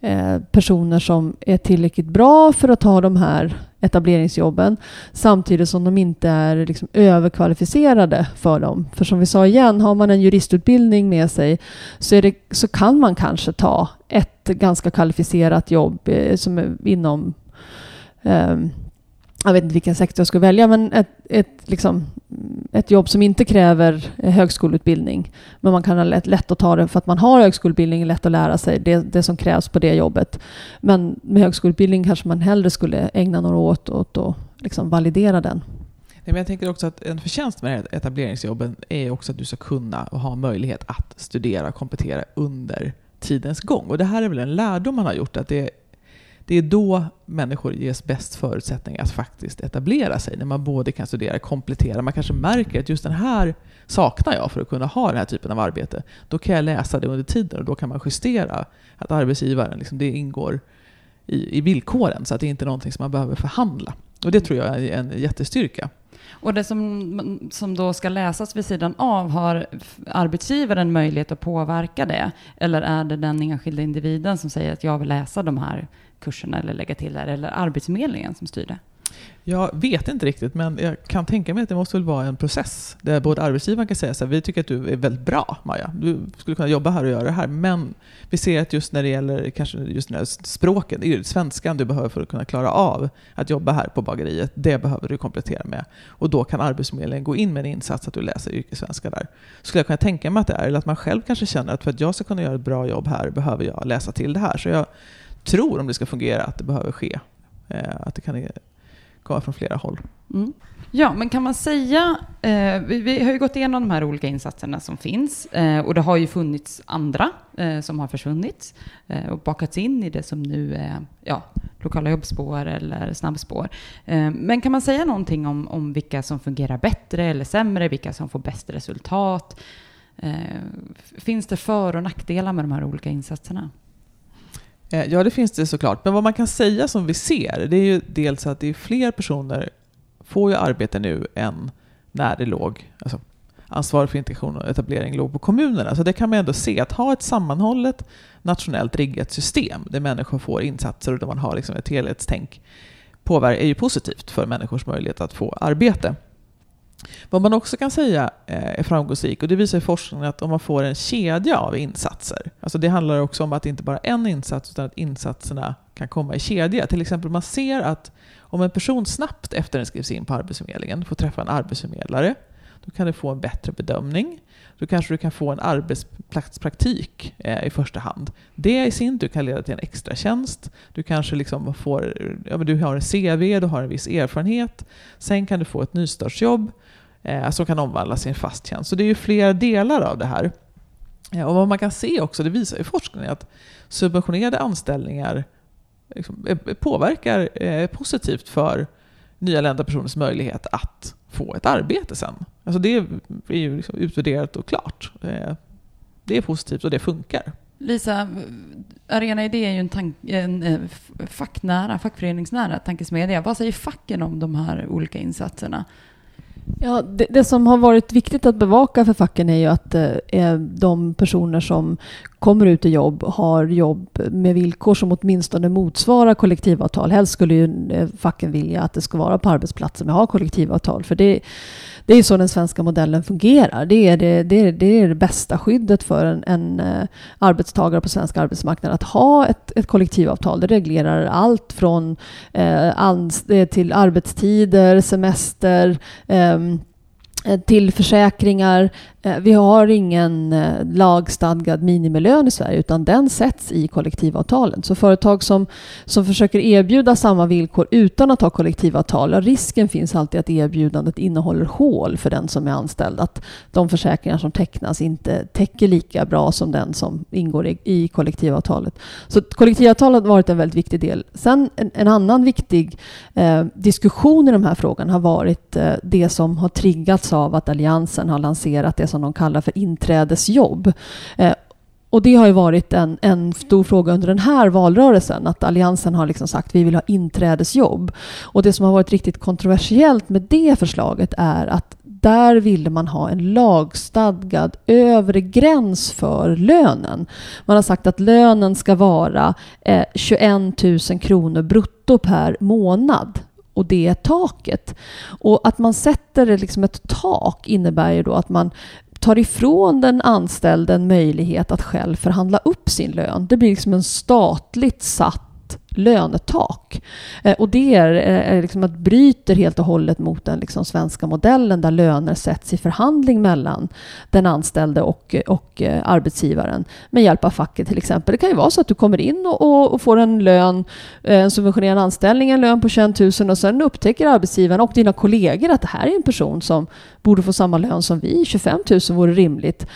eh, personer som är tillräckligt bra för att ta de här etableringsjobben samtidigt som de inte är liksom överkvalificerade för dem. För som vi sa igen, har man en juristutbildning med sig så, det, så kan man kanske ta ett ganska kvalificerat jobb eh, som är inom eh, jag vet inte vilken sektor jag skulle välja, men ett, ett, liksom, ett jobb som inte kräver högskoleutbildning. Men man kan ha lätt, lätt att ta det för att man har högskoleutbildning, lätt att lära sig det, det som krävs på det jobbet. Men med högskoleutbildning kanske man hellre skulle ägna några år åt, åt att liksom validera den. Men jag tänker också att en förtjänst med etableringsjobben är också att du ska kunna och ha möjlighet att studera och komplettera under tidens gång. Och det här är väl en lärdom man har gjort, att det det är då människor ges bäst förutsättningar att faktiskt etablera sig. När man både kan studera, komplettera, man kanske märker att just den här saknar jag för att kunna ha den här typen av arbete. Då kan jag läsa det under tiden och då kan man justera att arbetsgivaren, liksom, det ingår i, i villkoren så att det inte är någonting som man behöver förhandla. Och det tror jag är en jättestyrka. Och det som, som då ska läsas vid sidan av, har arbetsgivaren möjlighet att påverka det? Eller är det den enskilda individen som säger att jag vill läsa de här kurserna eller lägga till där, eller Arbetsförmedlingen som styr det? Jag vet inte riktigt, men jag kan tänka mig att det måste väl vara en process där både arbetsgivaren kan säga så här, vi tycker att du är väldigt bra Maja, du skulle kunna jobba här och göra det här, men vi ser att just när det gäller kanske just när språket, det är svenskan du behöver för att kunna klara av att jobba här på bageriet, det behöver du komplettera med. Och då kan Arbetsförmedlingen gå in med en insats att du läser yrkessvenska där. Skulle jag kunna tänka mig att det är, eller att man själv kanske känner att för att jag ska kunna göra ett bra jobb här behöver jag läsa till det här. Så jag tror, om det ska fungera, att det behöver ske. Eh, att det kan komma från flera håll. Mm. Ja, men kan man säga, eh, vi, vi, har ju gått igenom de här olika insatserna som finns eh, och det har ju funnits andra eh, som har försvunnit eh, och bakats in i det som nu är ja, lokala jobbspår eller snabbspår. Eh, men kan man säga någonting om, om vilka som fungerar bättre eller sämre, vilka som får bäst resultat? Eh, finns det för och nackdelar med de här olika insatserna? Eh, ja, det finns det såklart. Men vad man kan säga som vi ser, det är ju dels att det är fler personer får ju arbete nu än när det låg, alltså ansvar för integration och etablering låg på kommunerna. Så det kan man ändå se, att ha ett sammanhållet nationellt riggat system där människor får insatser och där man har liksom ett helhetstänk påverkar är ju positivt för människors möjlighet att få arbete. Vad man också kan säga eh, är framgångsrik, och det visar forskningen att om man får en kedja av insatser, alltså det handlar också om att det inte bara är en insats, utan att insatserna kan komma i kedja. Till exempel man ser att om en person snabbt efter den skrivs in på Arbetsförmedlingen får träffa en arbetsförmedlare, då kan du få en bättre bedömning. Då kanske du kan få en arbetsplatspraktik eh, i första hand. Det i sin tur kan leda till en extra tjänst. Du kanske liksom får, ja, du har en CV, du har en viss erfarenhet. Sen kan du få ett nystartsjobb eh, som kan omvandlas till en fast tjänst. Så det är ju flera delar av det här. Ja, och vad man kan se också, det visar ju forskningen, att subventionerade anställningar liksom, eh, påverkar eh, positivt för nyanlända personers möjlighet att få ett arbete sen. Alltså det är ju liksom utvärderat och klart. Eh, det är positivt och det funkar. Lisa, Arena Idé är ju en, tank, en eh, facknära, fackföreningsnära tankesmedja. Vad säger facken om de här olika insatserna? Ja, det, det, som har varit viktigt att bevaka för facken är ju att eh, de personer som kommer ut i jobb har jobb med villkor som åtminstone motsvarar kollektivavtal. Helst skulle ju eh, facken vilja att det ska vara på arbetsplatser med har kollektivavtal. För det, det är så den svenska modellen fungerar. Det är det, det, är, det, är det bästa skyddet för en, en eh, arbetstagare på svensk arbetsmarknad. Att ha ett, ett kollektivavtal. Det reglerar allt från eh, eh till arbetstider, semester, eh, um, Eh, till försäkringar, eh, vi har ingen eh, lagstadgad minimilön i Sverige utan den sätts i kollektivavtalen. Så företag som, som försöker erbjuda samma villkor utan att ha kollektivavtal, risken finns alltid att erbjudandet innehåller hål för den som är anställd. Att de försäkringar som tecknas inte täcker lika bra som den som ingår i, i kollektivavtalet. Så kollektivavtalet har varit en väldigt viktig del. Sen en, en annan viktig eh, diskussion i de här frågorna har varit eh, det som har triggats av att Alliansen har lanserat det som de kallar för inträdesjobb. Eh, och det har ju varit en, en stor fråga under den här valrörelsen, att Alliansen har liksom sagt att vi vill ha inträdesjobb. Och det som har varit riktigt kontroversiellt med det förslaget är att där ville man ha en lagstadgad övre gräns för lönen. Man har sagt att lönen ska vara eh, 21 000 kronor brutto per månad och det är taket. Och att man sätter liksom ett tak innebär ju då att man tar ifrån den anställde en möjlighet att själv förhandla upp sin lön. Det blir liksom en statligt satt lönetak. Eh, och det är, eh, är liksom att bryter helt och hållet mot den liksom svenska modellen där löner sätts i förhandling mellan den anställde och, och eh, arbetsgivaren med hjälp av facket till exempel. Det kan ju vara så att du kommer in och, och får en lön, en subventionerad anställning, en lön på 21 000 och sen upptäcker arbetsgivaren och dina kollegor att det här är en person som borde få samma lön som vi, 25 000 vore rimligt.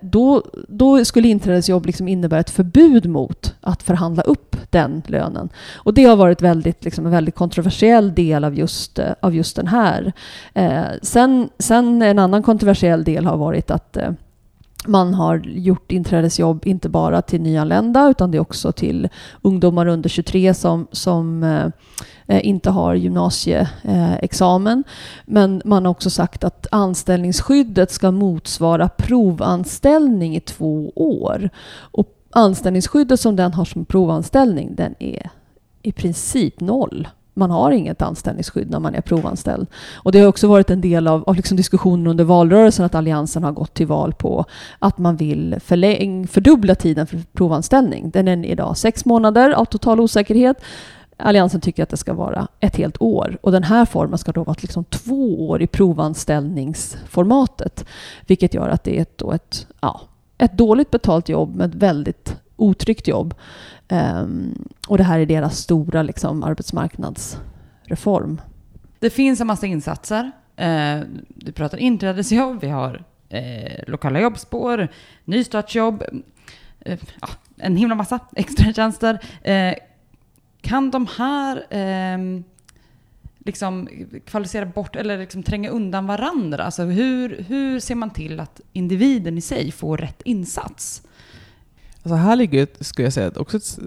Då, då skulle inträdesjobb liksom innebära ett förbud mot att förhandla upp den lönen. Och det har varit väldigt, liksom, en väldigt kontroversiell del av just, eh, av just den här. Eh, sen, sen en annan kontroversiell del har varit att eh, man har gjort inträdesjobb inte bara till nyanlända utan det är också till ungdomar under 23 som, som eh, eh, inte har gymnasieexamen. Men man har också sagt att anställningsskyddet ska motsvara provanställning i två år. Och anställningsskyddet som den har som provanställning, den är i princip noll. Man har inget anställningsskydd när man är provanställd. Och det har också varit en del av, av liksom diskussionen under valrörelsen att Alliansen har gått till val på att man vill förläng, fördubbla tiden för provanställning. Den är idag sex månader av total osäkerhet. Alliansen tycker att det ska vara ett helt år. Och den här formen ska då vara liksom två år i provanställningsformatet. Vilket gör att det är ett, ett, ja, ett dåligt betalt jobb med väldigt otryggt jobb. Um, och det här är deras stora liksom, arbetsmarknadsreform. Det finns en massa insatser. Uh, du pratar inträdesjobb, vi har uh, lokala jobbspår, nystartsjobb, uh, en himla massa extratjänster. kan de här liksom kvalificera bort eller liksom tränga undan varandra? Alltså hur, hur ser man till att individen i sig får rätt insats? Alltså här ligger, skulle jag säga, också ett,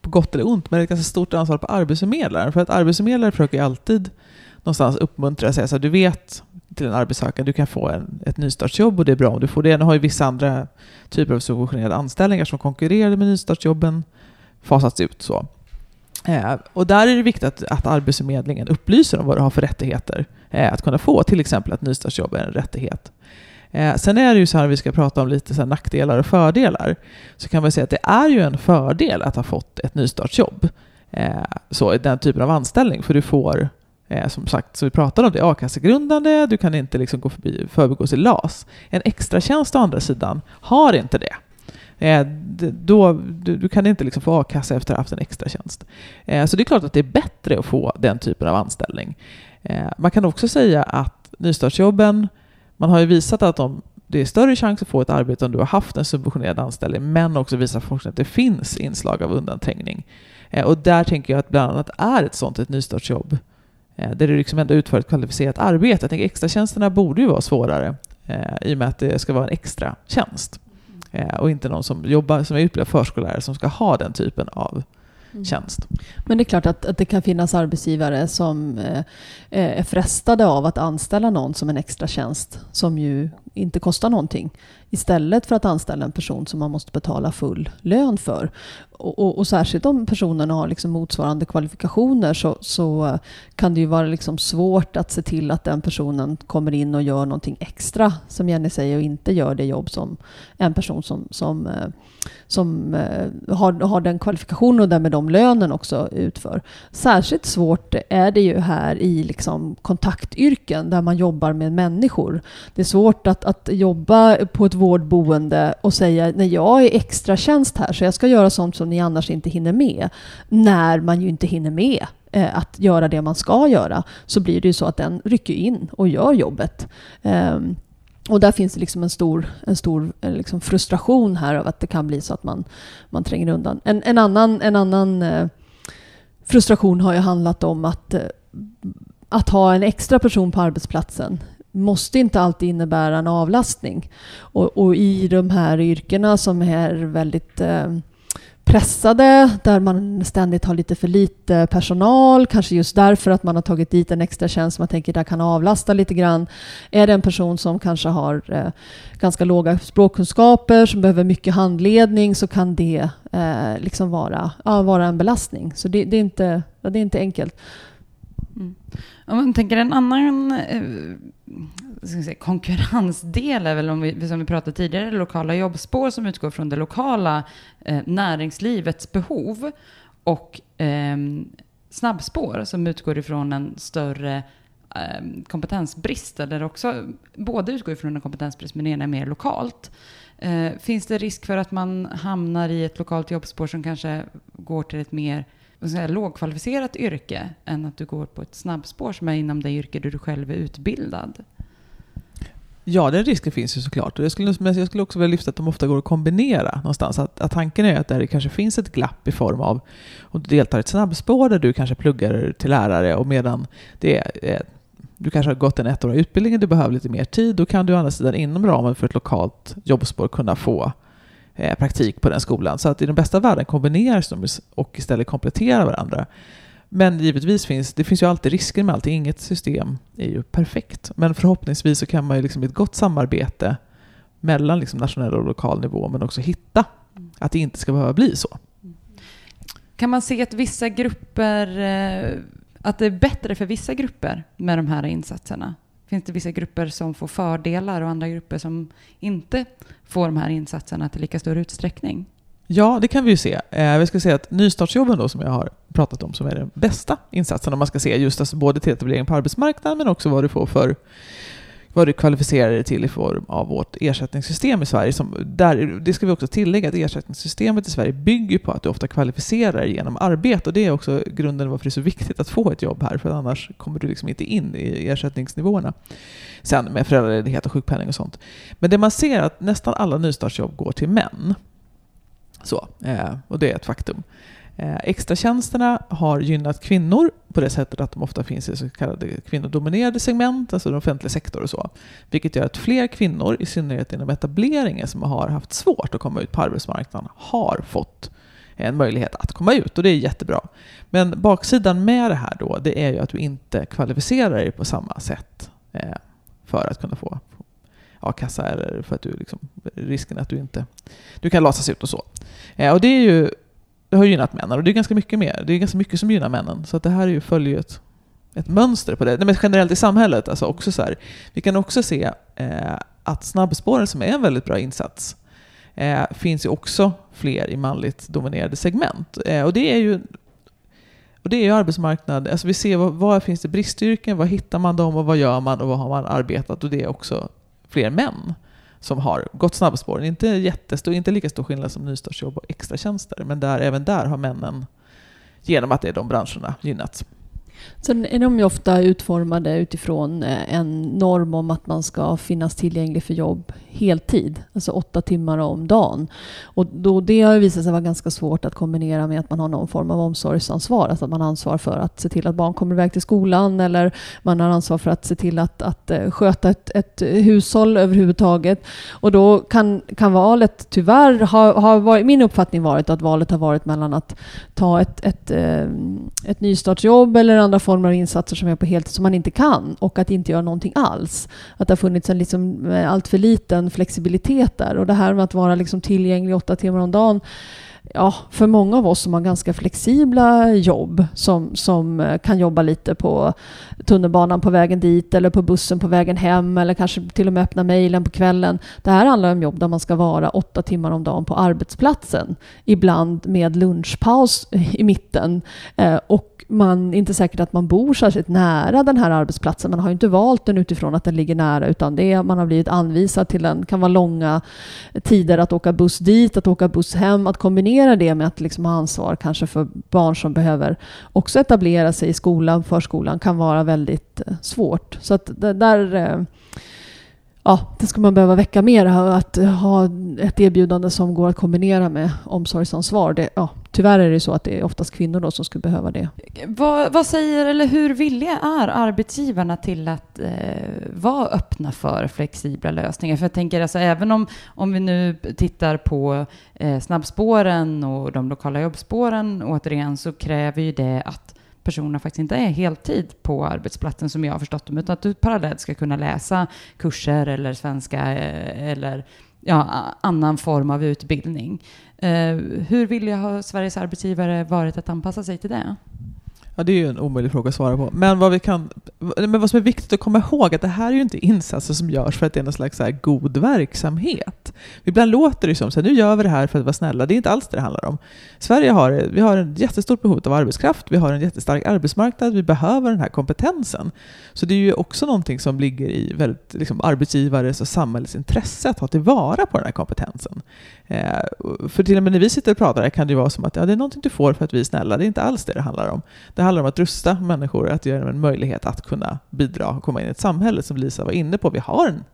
på gott eller ont, men ett ganska stort ansvar på arbetsförmedlaren. För att arbetsförmedlare försöker alltid någonstans uppmuntra och säga så här, du vet till en arbetssökande, du kan få en, ett nystartsjobb och det är bra om du får det. Nu har ju vissa andra typer av subventionerade anställningar som konkurrerar med nystartsjobben fasats ut. så. Eh, och där är det viktigt att, att Arbetsförmedlingen upplyser om vad du har för rättigheter eh, att kunna få, till exempel att nystartsjobb är en rättighet. Eh, sen är det ju så här, vi ska prata om lite så nackdelar och fördelar, så kan man säga att det är ju en fördel att ha fått ett nystartsjobb. Eh, så den typen av anställning, för du får Eh, som sagt, så vi pratade om det, a-kassegrundande, du kan inte liksom gå förbi, förbigås i LAS. En extra tjänst å andra sidan har inte det. Eh, då, du, du, kan inte liksom få a-kassa efter att ha haft en extra tjänst. Eh, så det är klart att det är bättre att få den typen av anställning. Eh, man kan också säga att nystartsjobben, man har ju visat att de, det är större chans att få ett arbete om du har haft en subventionerad anställning, men också visar forskning att det finns inslag av undanträngning. Eh, och där tänker jag att bland annat är ett sånt ett nystartsjobb Eh, där du liksom ändå utför ett kvalificerat arbete. Jag tänker extratjänsterna borde ju vara svårare eh, i och med att det ska vara en extra tjänst. Eh, och inte någon som jobbar som är utbildad förskollärare som ska ha den typen av mm. tjänst. Men det är klart att, att det kan finnas arbetsgivare som eh, är frestade av att anställa någon som en extra tjänst som ju inte kostar någonting istället för att anställa en person som man måste betala full lön för. Och, och, och särskilt om personerna har liksom motsvarande kvalifikationer så, så eh, kan det ju vara liksom svårt att se till att den personen kommer in och gör någonting extra, som Jenny säger, och inte gör det jobb som en person som, som, eh, som eh, har, har den kvalifikationen och därmed de lönen också utför. Särskilt svårt är det ju här i liksom kontaktyrken där man jobbar med människor. Det är svårt att, att jobba på ett vårdboende och säga nej jag är extra tjänst här så jag ska göra sånt som ni annars inte hinner med. När man ju inte hinner med eh, att göra det man ska göra så blir det ju så att den rycker in och gör jobbet. Ehm, och där finns det liksom en stor, en stor eh, liksom frustration här av att det kan bli så att man, man tränger undan. En, en annan, en annan eh, frustration har ju handlat om att, eh, att ha en extra person på arbetsplatsen måste inte alltid innebära en avlastning. Och, och i de här yrkena som är väldigt eh, pressade, där man ständigt har lite för lite personal, kanske just därför att man har tagit dit en extra tjänst som man tänker där kan avlasta lite grann. Är det en person som kanske har eh, ganska låga språkkunskaper, som behöver mycket handledning, så kan det eh, liksom vara, ja, vara en belastning. Så det, det är, inte, det är inte enkelt. Mm. Om man tänker en annan eh, säga, konkurrensdel är väl, om vi, som vi pratade tidigare, lokala jobbspår som utgår från det lokala eh, näringslivets behov och eh, snabbspår som utgår ifrån en större eh, kompetensbrist, eller också båda utgår ifrån en kompetensbrist men ena är mer lokalt. Eh, finns det risk för att man hamnar i ett lokalt jobbspår som kanske går till ett mer säga, lågkvalificerat yrke än att du går på ett snabbspår som är inom det yrke där du själv är utbildad? Ja, den risken finns ju såklart. jag skulle, men jag skulle också vilja lyfta att de ofta går att kombinera någonstans. Att, att tanken är att där det kanske finns ett glapp i form av om du deltar i ett snabbspår där du kanske pluggar till lärare och medan det är, eh, du kanske har gått en ettårig utbildning och du behöver lite mer tid, då kan du å andra sidan inom ramen för ett lokalt jobbspår kunna få Eh, praktik på den skolan. Så att i den bästa världen kombineras de och istället kompletterar varandra. Men givetvis finns det finns ju alltid risker med allting. Inget system är ju perfekt. Men förhoppningsvis så kan man ju liksom i ett gott samarbete mellan liksom nationell och lokal nivå men också hitta att det inte ska behöva bli så. Kan man se att vissa grupper, eh, att det är bättre för vissa grupper med de här insatserna? Finns det vissa grupper som får fördelar och andra grupper som inte får de här insatserna till lika stor utsträckning? Ja, det kan vi ju se. Eh, vi ska säga att nystartsjobben då, som jag har pratat om, som är den bästa insatsen om man ska se just alltså både till etablering på arbetsmarknaden men också vad du får för vad du kvalificerar dig till i form av vårt ersättningssystem i Sverige. Som där, det ska vi också tillägga att ersättningssystemet i Sverige bygger på att du ofta kvalificerar dig genom arbete och det är också grunden varför det är så viktigt att få ett jobb här för annars kommer du liksom inte in i ersättningsnivåerna. Sen med föräldraledighet och sjukpenning och sånt. Men det man ser är att nästan alla nystartsjobb går till män. Så, eh, och det är ett faktum. Eh, extratjänsterna har gynnat kvinnor på det sättet att de ofta finns i så kallade kvinnodominerade segment, alltså den offentliga sektor och så. Vilket gör att fler kvinnor, i synnerhet inom etableringen, som har haft svårt att komma ut på arbetsmarknaden, har fått en möjlighet att komma ut och det är jättebra. Men baksidan med det här då, det är ju att du inte kvalificerar dig på samma sätt eh, för att kunna få a-kassa eller för att du liksom, risken att du inte du kan lasas ut och så. Eh, och det är ju det har gynnat männen och det är ganska mycket mer. Det är ganska mycket som gynnar männen. Så att det här är ju, följer ju ett, ett mönster på det. Nej, men generellt i samhället. Alltså också så här, vi kan också se eh, att snabbspåren, som är en väldigt bra insats, eh, finns ju också fler i manligt dominerade segment. Eh, och det är ju och det är ju arbetsmarknad. Alltså vi ser vad, vad finns det bristyrken, vad hittar man dem och vad gör man och vad har man arbetat? Och det är också fler män som har gått snabbspåren. Inte jättestor, inte lika stor skillnad som nystartsjobb och extratjänster, men där, även där har männen, genom att det är de branscherna, gynnats. Sen är de ju ofta utformade utifrån eh, en norm om att man ska finnas tillgänglig för jobb heltid, alltså åtta timmar om dagen. Och då det har visat sig vara ganska svårt att kombinera med att man har någon form av omsorgsansvar, alltså att man har ansvar för att se till att barn kommer iväg till skolan eller man har ansvar för att se till att, att eh, sköta ett, ett hushåll överhuvudtaget. Och då kan, kan valet tyvärr ha, ha varit, min uppfattning varit att valet har varit mellan att ta ett, ett, ett, ett nystartsjobb eller andra former av insatser som är på heltid som man inte kan och att inte göra någonting alls. Att det har funnits en liksom eh, allt för liten flexibilitet där och det här med att vara liksom tillgänglig åtta timmar om dagen ja, för många av oss som har ganska flexibla jobb som, som eh, kan jobba lite på tunnelbanan på vägen dit eller på bussen på vägen hem eller kanske till och med öppna mejlen på kvällen. Det här handlar om jobb där man ska vara åtta timmar om dagen på arbetsplatsen. Ibland med lunchpaus i mitten. Eh, och man inte säkert att man bor särskilt nära den här arbetsplatsen. Man har ju inte valt den utifrån att den ligger nära utan det är, man har blivit anvisad till den. Det kan vara långa tider att åka buss dit, att åka buss hem. Att kombinera kombinera det med att liksom ha ansvar kanske för barn som behöver också etablera sig i skolan, förskolan kan vara väldigt eh, svårt. Så att där eh, ja, det skulle man behöva väcka mer. Att ha ett erbjudande som går att kombinera med omsorgsansvar. Det, ja, tyvärr är det så att det är oftast kvinnor då som skulle behöva det. Vad, vad säger, eller hur villiga är arbetsgivarna till att eh, vara öppna för flexibla lösningar? För jag tänker alltså även om, om vi nu tittar på eh, snabbspåren och de lokala jobbspåren återigen så kräver ju det att personerna faktiskt inte är heltid på arbetsplatsen som jag har förstått dem, utan att du parallellt ska kunna läsa kurser eller svenska eh, eller ja, annan form av utbildning. Eh, hur vill jag ha Sveriges arbetsgivare varit att anpassa sig till det? Ja, det är ju en omöjlig fråga att svara på. Men vad, vi kan, men vad som är viktigt att komma ihåg är att det här är ju inte insatser som görs för att det är någon slags så god verksamhet. Ibland låter det som att nu gör vi det här för att vara snälla. Det är inte alls det det handlar om. Sverige har, vi har ett jättestort behov av arbetskraft. Vi har en jättestark arbetsmarknad. Vi behöver den här kompetensen. Så det är ju också någonting som ligger i väldigt, liksom, arbetsgivares och samhällets intresse att ta tillvara på den här kompetensen. Eh, för till och med när vi sitter och pratar här kan det ju vara som att ja, det är någonting du får för att vi är snälla. Det är inte alls det det handlar om. Det handlar om att rusta människor, att ge dem en möjlighet att kunna bidra och komma in i ett samhälle som Lisa var inne på. Vi har, en,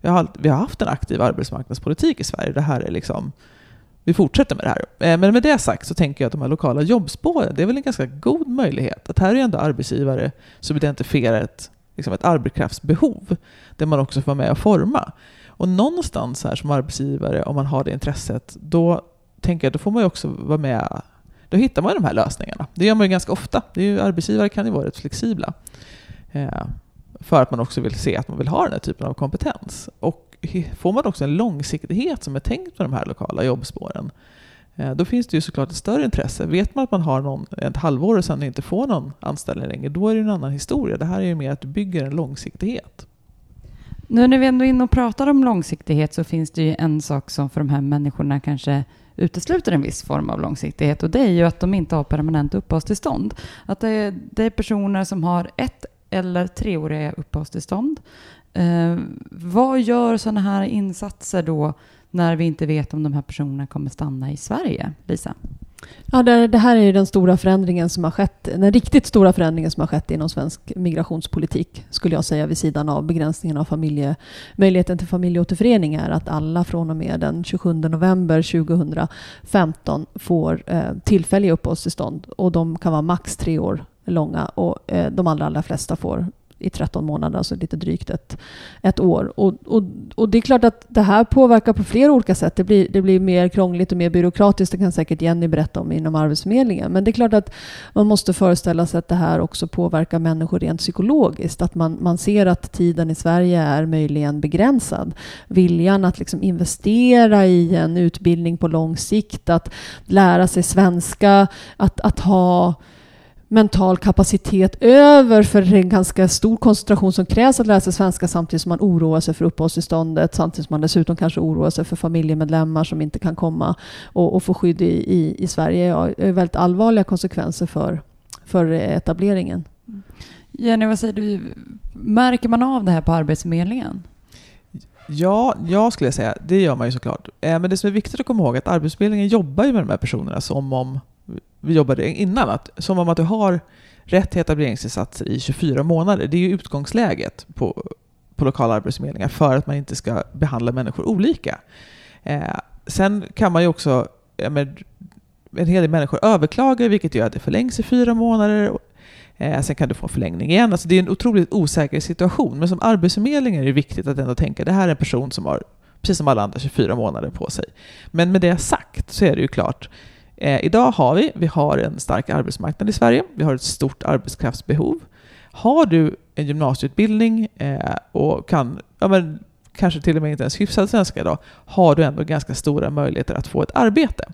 vi har, vi har haft en aktiv arbetsmarknadspolitik i Sverige. Det här är liksom, vi fortsätter med det här. Eh, men med det sagt så tänker jag att de här lokala jobbspåren, det är väl en ganska god möjlighet. Att här är ändå arbetsgivare som identifierar ett, liksom ett arbetskraftsbehov, där man också får vara med och forma. Och någonstans här som arbetsgivare, om man har det intresset, då tänker jag då får man ju också vara med då hittar man de här lösningarna. Det gör man ju ganska ofta. Det är ju, arbetsgivare kan ju vara rätt flexibla. Eh, för att man också vill se att man vill ha den här typen av kompetens. Och får man också en långsiktighet som är tänkt med de här lokala jobbspåren, eh, då finns det ju såklart ett större intresse. Vet man att man har någon, ett halvår och sen inte får någon anställning längre, då är det en annan historia. Det här är ju mer att du bygger en långsiktighet. Nu när vi ändå är inne och pratar om långsiktighet så finns det ju en sak som för de här människorna kanske utesluter en viss form av långsiktighet och det är ju att de inte har permanent uppehållstillstånd. Att det är, det är personer som har ett eller treåriga uppehållstillstånd. Eh, vad gör sådana här insatser då när vi inte vet om de här personerna kommer stanna i Sverige, Lisa? Ja, det, det här är ju den stora förändringen som har skett, den riktigt stora förändringen som har skett inom svensk migrationspolitik, skulle jag säga, vid sidan av begränsningen av familje, möjligheten till familjeåterförening är att alla från och med den 27 november 2015 får eh, tillfälliga uppehållstillstånd. Och de kan vara max tre år långa och eh, de allra, allra flesta får i 13 månader, alltså lite drygt ett, ett år. Och, och, och det är klart att det här påverkar på flera olika sätt. Det blir, det blir mer krångligt och mer byråkratiskt, det kan säkert Jenny berätta om inom Arbetsförmedlingen. Men det är klart att man måste föreställa sig att det här också påverkar människor rent psykologiskt. Att man, man ser att tiden i Sverige är möjligen begränsad. Viljan att liksom investera i en utbildning på lång sikt, att lära sig svenska, att, att ha mental kapacitet över för en ganska stor koncentration som krävs att lära sig svenska samtidigt som man oroar sig för uppehållstillståndet, samtidigt som man dessutom kanske oroar sig för familjemedlemmar som inte kan komma och, och få skydd i, i, i Sverige. Ja, är väldigt allvarliga konsekvenser för, för etableringen. Jenny, vad säger du? Märker man av det här på Arbetsförmedlingen? Ja, jag skulle säga, det gör man ju såklart. Eh, men det som är viktigt att komma ihåg är att Arbetsförmedlingen jobbar ju med de här personerna som om vi jobbade innan, att, som om att du har rätt till etableringsinsatser i 24 månader. Det är ju utgångsläget på, på lokala arbetsförmedlingar för att man inte ska behandla människor olika. Eh, sen kan man ju också, ja, med, en hel del människor överklagar vilket gör att det förlängs i fyra månader. Eh, sen kan du få förlängning igen. Alltså det är en otroligt osäker situation. Men som arbetsförmedling är det viktigt att ändå tänka det här är en person som har, precis som alla andra, 24 månader på sig. Men med det sagt så är det ju klart, Eh, idag har vi, vi har en stark arbetsmarknad i Sverige, vi har ett stort arbetskraftsbehov. Har du en gymnasieutbildning eh, och kan, ja, men, kanske till och med inte ens hyfsad svenska idag, har du ändå ganska stora möjligheter att få ett arbete.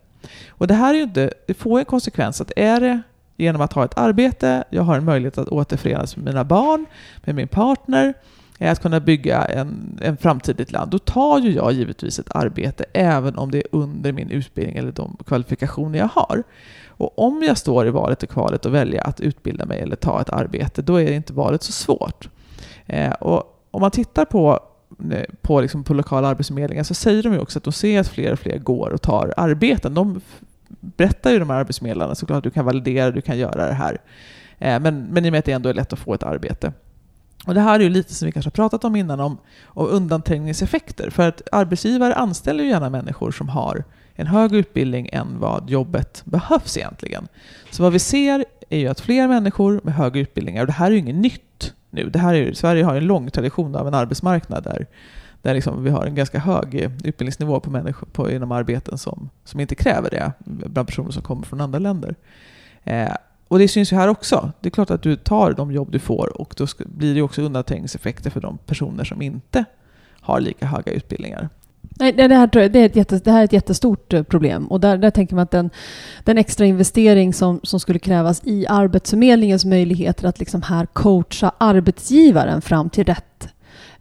Och det här är ju inte, det får en konsekvens att är det genom att ha ett arbete, jag har en möjlighet att återförenas med mina barn, med min partner, att kunna bygga en, en framtid land, då tar ju jag givetvis ett arbete även om det är under min utbildning eller de kvalifikationer jag har. Och om jag står i valet och kvalet och välja att utbilda mig eller ta ett arbete, då är inte valet så svårt. Eh, och om man tittar på, eh, på, liksom på lokala arbetsförmedlingar så säger de ju också att de ser att fler och fler går och tar arbeten. De berättar ju de här arbetsförmedlarna såklart att du kan validera, du kan göra det här. Eh, men, men i och med att det ändå är lätt att få ett arbete. Och det här är ju lite som vi kanske har pratat om innan, om, om undanträngningseffekter. För att arbetsgivare anställer ju gärna människor som har en högre utbildning än vad jobbet behövs egentligen. Så vad vi ser är ju att fler människor med högre utbildningar, och det här är ju inget nytt nu, det här är, Sverige har en lång tradition av en arbetsmarknad där, där liksom vi har en ganska hög utbildningsnivå på människor på, inom arbeten som, som inte kräver det, bland personer som kommer från andra länder. Eh, och det syns ju här också. Det är klart att du tar de jobb du får och då blir det också undanträngningseffekter för de personer som inte har lika höga utbildningar. Nej, det, här, det, är ett jätte, det här är ett jättestort eh, problem. Och där, där tänker man att den, den extra investering som, som skulle krävas i Arbetsförmedlingens möjligheter att liksom här coacha arbetsgivaren fram till rätt,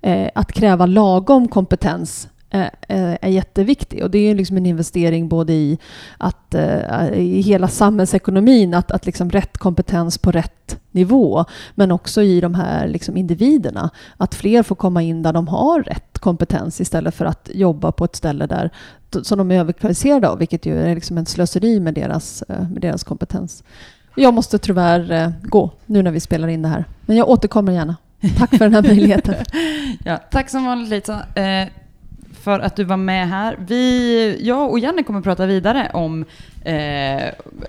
eh, att kräva lagom kompetens är jätteviktig. Och det är liksom en investering både i, att, eh, i hela samhällsekonomin, att, att liksom rätt kompetens på rätt nivå, men också i de här liksom individerna. Att fler får komma in där de har rätt kompetens istället för att jobba på ett ställe där, som de är överkvalificerade av, vilket ju är liksom en slöseri med deras, eh, med deras kompetens. Jag måste tyvärr eh, gå nu när vi spelar in det här, men jag återkommer gärna. Tack för den här möjligheten. ja, tack som vanligt Lisa. För att du var med här. Vi, jag och Janne kommer att prata vidare om, eh,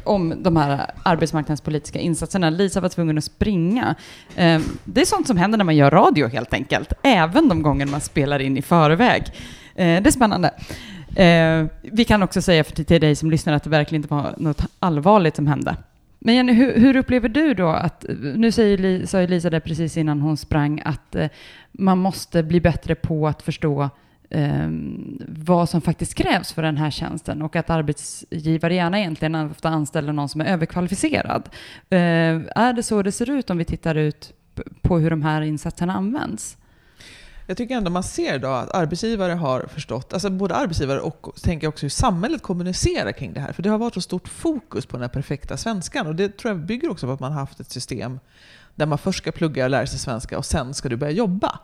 om de här arbetsmarknadspolitiska insatserna. Lisa var tvungen att springa. Eh, det är sånt som händer när man gör radio helt enkelt, även de gånger man spelar in i förväg. Eh, det är spännande. Eh, vi kan också säga för till dig som lyssnar att det verkligen inte var något allvarligt som hände. Men Jenny, hur, hur, upplever du då att, nu säger, sa Lisa det precis innan hon sprang, att eh, man måste bli bättre på att förstå eh, vad som faktiskt krävs för den här tjänsten och att arbetsgivare gärna egentligen ofta anställer någon som är överkvalificerad. Eh, är det så det ser ut om vi tittar ut på hur de här insatserna används? Jag tycker ändå man ser idag att arbetsgivare har förstått, alltså både arbetsgivare och tänker också hur samhället kommunicerar kring det här. För det har varit så stort fokus på den här perfekta svenskan och det tror jag bygger också på att man har haft ett system där man först ska plugga och lära sig svenska och sen ska du börja jobba.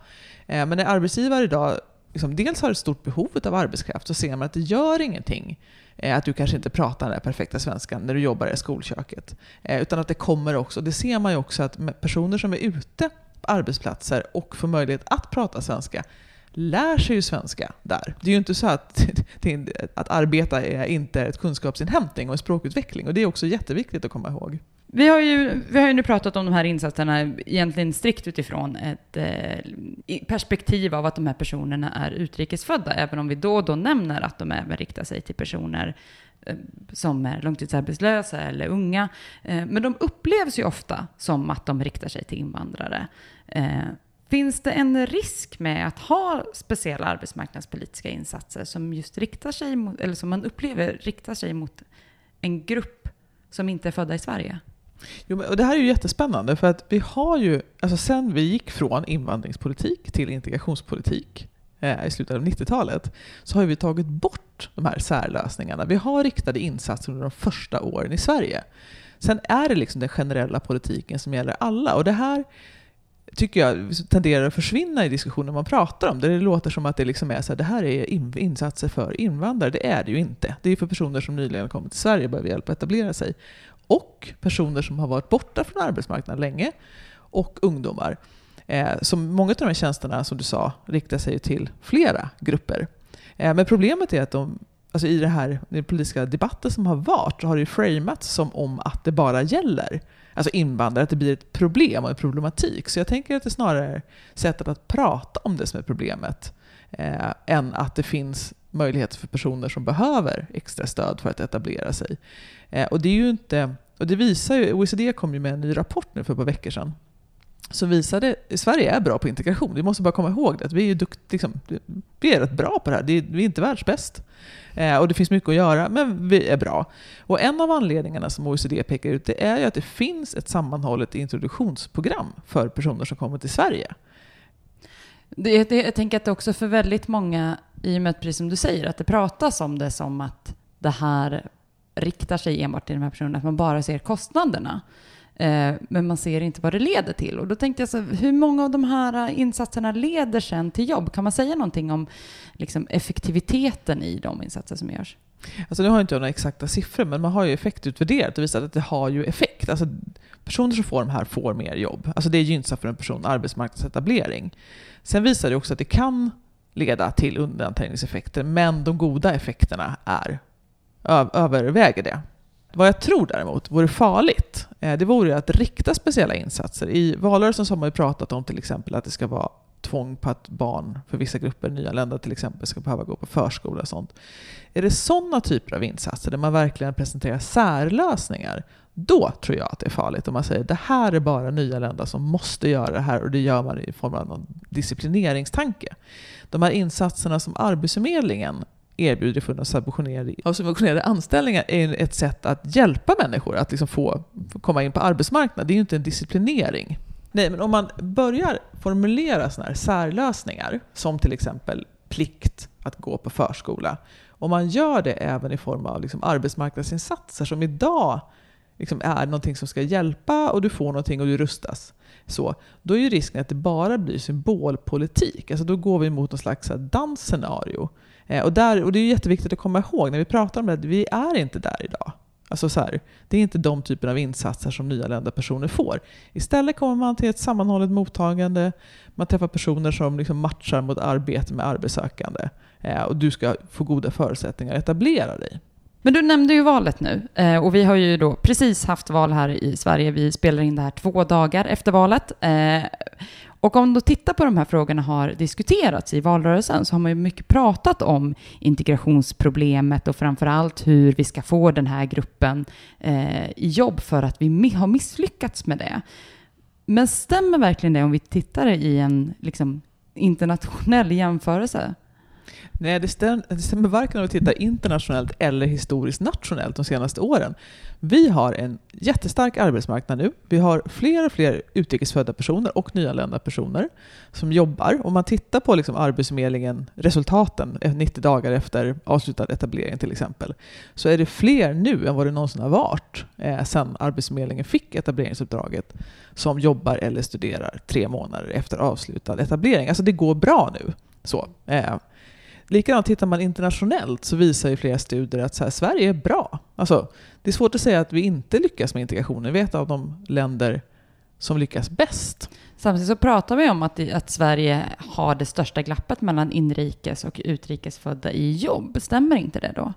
Eh, men när arbetsgivare idag liksom, dels har ett stort behov av arbetskraft så ser man att det gör ingenting eh, att du kanske inte pratar den där perfekta svenskan när du jobbar i skolköket. Eh, utan att det kommer också, det ser man ju också att personer som är ute på arbetsplatser och får möjlighet att prata svenska lär sig ju svenska där. Det är ju inte så att, att arbeta är inte ett kunskapsinhämtning och en språkutveckling. Och det är också jätteviktigt att komma ihåg. Vi har, ju, vi har ju nu pratat om de här insatserna egentligen strikt utifrån ett eh, perspektiv av att de här personerna är utrikesfödda, även om vi då och då nämner att de även riktar sig till personer eh, som är långtidsarbetslösa eller unga. Eh, men de upplevs ju ofta som att de riktar sig till invandrare. Eh, Finns det en risk med att ha speciella arbetsmarknadspolitiska insatser som just riktar sig mot, eller som man upplever riktar sig mot en grupp som inte är födda i Sverige? Jo, och det här är ju jättespännande för att vi har ju, alltså sen vi gick från invandringspolitik till integrationspolitik eh, i slutet av 90-talet så har vi tagit bort de här särlösningarna. Vi har riktade insatser under de första åren i Sverige. Sen är det liksom den generella politiken som gäller alla och det här tycker jag tenderar att försvinna i diskussionen man pratar om. Där det låter som att det liksom är så här, det här är insatser för invandrare. Det är det ju inte. Det är för personer som nyligen kommit till Sverige och behöver hjälp att etablera sig. Och personer som har varit borta från arbetsmarknaden länge. Och ungdomar. Eh, så många av de här tjänsterna, som du sa, riktar sig till flera grupper. Eh, men problemet är att de, alltså i det här, den politiska debatten som har varit så har det framats som om att det bara gäller alltså invandrare, att det blir ett problem och en problematik. Så jag tänker att det snarare är sättet att prata om det som är problemet, eh, än att det finns möjligheter för personer som behöver extra stöd för att etablera sig. Eh, och det är ju inte, och det visar ju, OECD kom ju med en ny rapport nu för ett par veckor sedan, som visade att Sverige är bra på integration. Vi måste bara komma ihåg det. Att vi, är dukt, liksom, vi är rätt bra på det här. Vi är inte världsbäst. Eh, och det finns mycket att göra, men vi är bra. Och en av anledningarna som OECD pekar ut det är ju att det finns ett sammanhållet introduktionsprogram för personer som kommer till Sverige. Det, det, jag tänker att det också för väldigt många, i och med att precis som du säger, att det pratas om det som att det här riktar sig enbart till de här personerna, att man bara ser kostnaderna. Eh, men man ser inte vad det leder till. Och då tänkte jag så, hur många av de här eh, insatserna leder sen till jobb? Kan man säga någonting om liksom, effektiviteten i de insatser som görs? Alltså nu har inte jag några exakta siffror, men man har ju effektutvärderat och visat att det har ju effekt. Alltså, personer som får de här får mer jobb. Alltså det är gynnsamt för en person, arbetsmarknadsetablering. Sen visar det också att det kan leda till undanträngningseffekter, men de goda effekterna är, överväger det. Vad jag tror däremot vore farligt, eh, det vore att rikta speciella insatser. I valrörelsen så har man ju pratat om till exempel att det ska vara tvång på att barn för vissa grupper, nyanlända till exempel, ska behöva gå på förskola och sånt. Är det sådana typer av insatser där man verkligen presenterar särlösningar, då tror jag att det är farligt. Om man säger det här är bara nyanlända som måste göra det här och det gör man i form av någon disciplineringstanke. De här insatserna som Arbetsförmedlingen erbjuder för några subventionerade, av subventionerade anställningar är ett sätt att hjälpa människor att liksom få, få komma in på arbetsmarknaden. Det är ju inte en disciplinering. Nej, men om man börjar formulera sådana här särlösningar, som till exempel plikt att gå på förskola, om man gör det även i form av liksom arbetsmarknadsinsatser som idag liksom är någonting som ska hjälpa och du får någonting och du rustas. Så, då är ju risken att det bara blir symbolpolitik. Alltså då går vi mot något slags dansscenario. Eh, och, där, och det är jätteviktigt att komma ihåg när vi pratar om det, att vi är inte där idag. Alltså så här, det är inte de typer av insatser som nyanlända personer får. Istället kommer man till ett sammanhållet mottagande, man träffar personer som liksom matchar mot arbete med arbetssökande eh, och du ska få goda förutsättningar att etablera dig. Men du nämnde ju valet nu eh, och vi har ju då precis haft val här i Sverige. Vi spelar in det här två dagar efter valet. Eh, och om du tittar på de här frågorna har diskuterats i valrörelsen så har man ju mycket pratat om integrationsproblemet och framför allt hur vi ska få den här gruppen eh, i jobb för att vi har misslyckats med det. Men stämmer verkligen det om vi tittar i en liksom, internationell jämförelse? Nej, det stämmer, det stämmer varken om vi tittar internationellt eller historiskt nationellt de senaste åren. Vi har en jättestark arbetsmarknad nu. Vi har fler och fler utrikesfödda personer och nyanlända personer som jobbar. Om man tittar på liksom Arbetsförmedlingen, resultaten eh, 90 dagar efter avslutad etablering till exempel, så är det fler nu än vad det någonsin har varit eh, sedan Arbetsförmedlingen fick etableringsuppdraget som jobbar eller studerar tre månader efter avslutad etablering. Alltså det går bra nu. Så. Eh, likadant tittar man internationellt så visar ju flera studier att här, Sverige är bra. Alltså, det är svårt att säga att vi inte lyckas med integrationen. Vi är ett av de länder som lyckas bäst. Samtidigt så pratar vi om att, att Sverige har det största glappet mellan inrikes och utrikesfödda i jobb. Stämmer inte det då?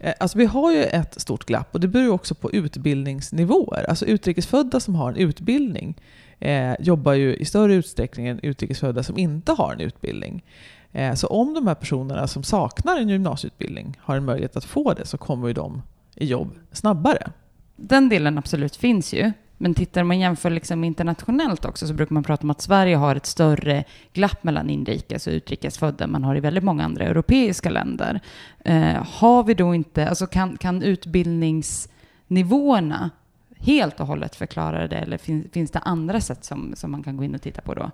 Eh, alltså vi har ju ett stort glapp och det beror också på utbildningsnivåer. Alltså utrikesfödda som har en utbildning eh, jobbar ju i större utsträckning än utrikesfödda som inte har en utbildning. Eh, så om de här personerna som saknar en gymnasieutbildning har en möjlighet att få det så kommer ju de i jobb snabbare. Den delen absolut finns ju. Men tittar man jämför liksom internationellt också så brukar man prata om att Sverige har ett större glapp mellan inrikes och utrikesfödda än man har i väldigt många andra europeiska länder. Eh, har vi då inte, alltså kan, kan utbildningsnivåerna helt och hållet förklara det eller fin, finns det andra sätt som, som man kan gå in och titta på då?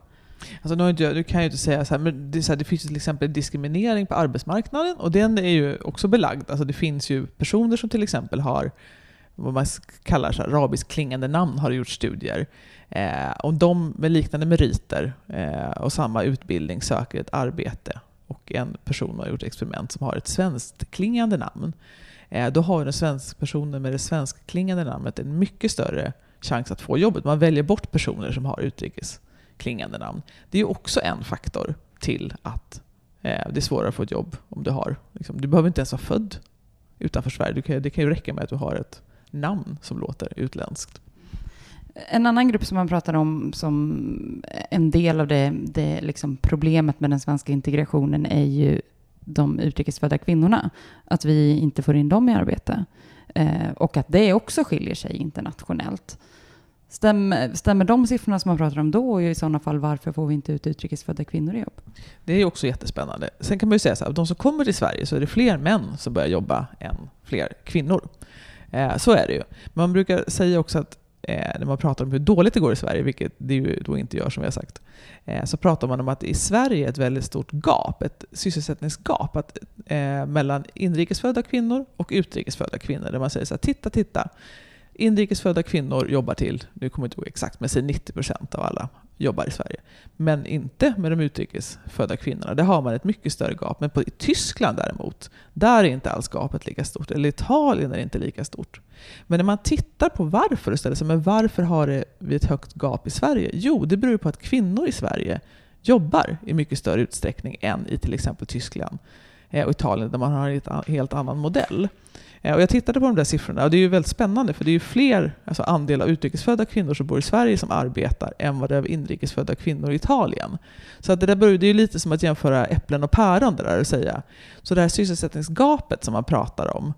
Alltså, nu, du kan ju inte säga så här, men det, så här, det finns till exempel diskriminering på arbetsmarknaden och den är ju också belagd. Alltså, det finns ju personer som till exempel har vad man kallar så arabiskt klingande namn har gjort studier. Eh, om de med liknande meriter eh, och samma utbildning söker ett arbete och en person har gjort experiment som har ett svenskt klingande namn, eh, då har den svenska personen med det svensk klingande namnet en mycket större chans att få jobbet. Man väljer bort personer som har utrikes klingande namn. Det är också en faktor till att eh, det är svårare att få ett jobb om du har, liksom, du behöver inte ens vara född utanför Sverige. Du kan, det kan ju räcka med att du har ett namn som låter utländskt. En annan grupp som man pratar om som en del av det, det liksom problemet med den svenska integrationen är ju de utrikesfödda kvinnorna. Att vi inte får in dem i arbete. Eh, och att det också skiljer sig internationellt. Stämmer, stämmer de siffrorna som man pratar om då? Och i sådana fall, varför får vi inte ut utrikesfödda kvinnor i jobb? Det är också jättespännande. Sen kan man ju säga så här, de som kommer till Sverige så är det fler män som börjar jobba än fler kvinnor. Eh, så är det ju. Men man brukar säga också att eh, när man pratar om hur dåligt det går i Sverige, vilket det ju då inte gör som vi har sagt, eh, så pratar man om att i Sverige är ett väldigt stort gap, ett sysselsättningsgap att, eh, mellan inrikesfödda kvinnor och utrikesfödda kvinnor. Där man säger så här, titta, titta. Inrikesfödda kvinnor jobbar till, nu kommer jag inte ihåg exakt, men säg 90% av alla jobbar i Sverige. Men inte med de utrikesfödda kvinnorna. Där har man ett mycket större gap. Men på, i Tyskland däremot, där är inte alls gapet lika stort. Eller i Italien är det inte lika stort. Men när man tittar på varför istället, så men varför har det vi ett högt gap i Sverige? Jo, det beror på att kvinnor i Sverige jobbar i mycket större utsträckning än i till exempel Tyskland eh, och Italien där man har en helt annan modell. Eh, och jag tittade på de där siffrorna och det är ju väldigt spännande för det är ju fler alltså andel av utrikesfödda kvinnor som bor i Sverige som arbetar än vad det är av inrikesfödda kvinnor i Italien. Så att det, där började är ju lite som att jämföra äpplen och päron det där att säga. Så det här sysselsättningsgapet som man pratar om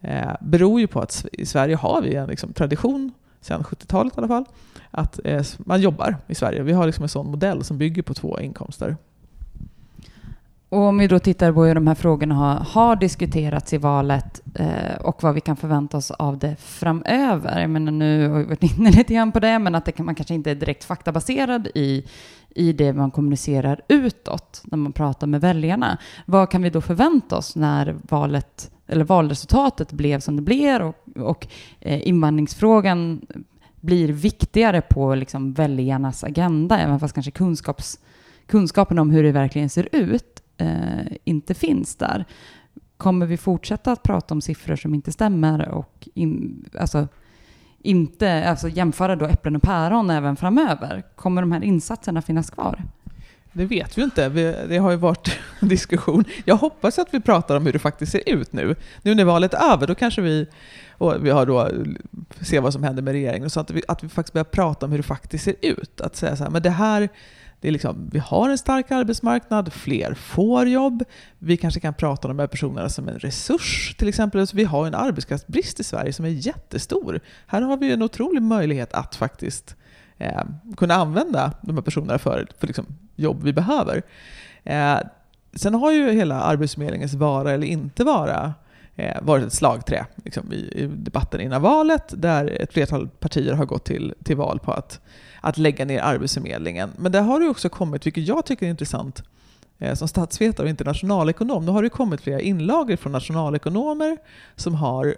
eh, beror ju på att i Sverige har vi en liksom, tradition, sedan 70-talet i alla fall, att eh, man jobbar i Sverige. Vi har liksom en sån modell som bygger på två inkomster. Och om vi då tittar på hur de här frågorna har, har diskuterats i valet eh, och vad vi kan förvänta oss av det framöver. Jag menar, nu har vi varit inne lite grann på det, men att det kan, man kanske inte är direkt faktabaserad i, i det man kommunicerar utåt när man pratar med väljarna. Vad kan vi då förvänta oss när valet, eller valresultatet blev som det blev och, och eh, invandringsfrågan blir viktigare på liksom väljarnas agenda, även fast kanske kunskaps, kunskapen om hur det verkligen ser ut eh, inte finns där. Kommer vi fortsätta att prata om siffror som inte stämmer och in, alltså, inte, alltså jämföra då äpplen och päron även framöver? Kommer de här insatserna finnas kvar? Det vet vi inte. Det har ju varit en diskussion. Jag hoppas att vi pratar om hur det faktiskt ser ut nu. Nu när valet är över, då kanske vi, och vi har då, ser vad som händer med regeringen, så att vi, att vi faktiskt börjar prata om hur det faktiskt ser ut. Att säga så här, men det här det är liksom, vi har en stark arbetsmarknad, fler får jobb. Vi kanske kan prata om de här personerna som en resurs till exempel. vi har en arbetskraftsbrist i Sverige som är jättestor. Här har vi en otrolig möjlighet att faktiskt eh, kunna använda de här personerna för, för liksom jobb vi behöver. Eh, sen har ju hela Arbetsförmedlingens vara eller inte vara eh, varit ett slagträ liksom, i, i, debatten innan valet där ett flertal partier har gått till, till val på att att lägga ner Arbetsförmedlingen. Men det har det också kommit, vilket jag tycker är intressant, eh, som statsvetare och internationalekonom, Nu har det kommit flera inlagor från nationalekonomer som har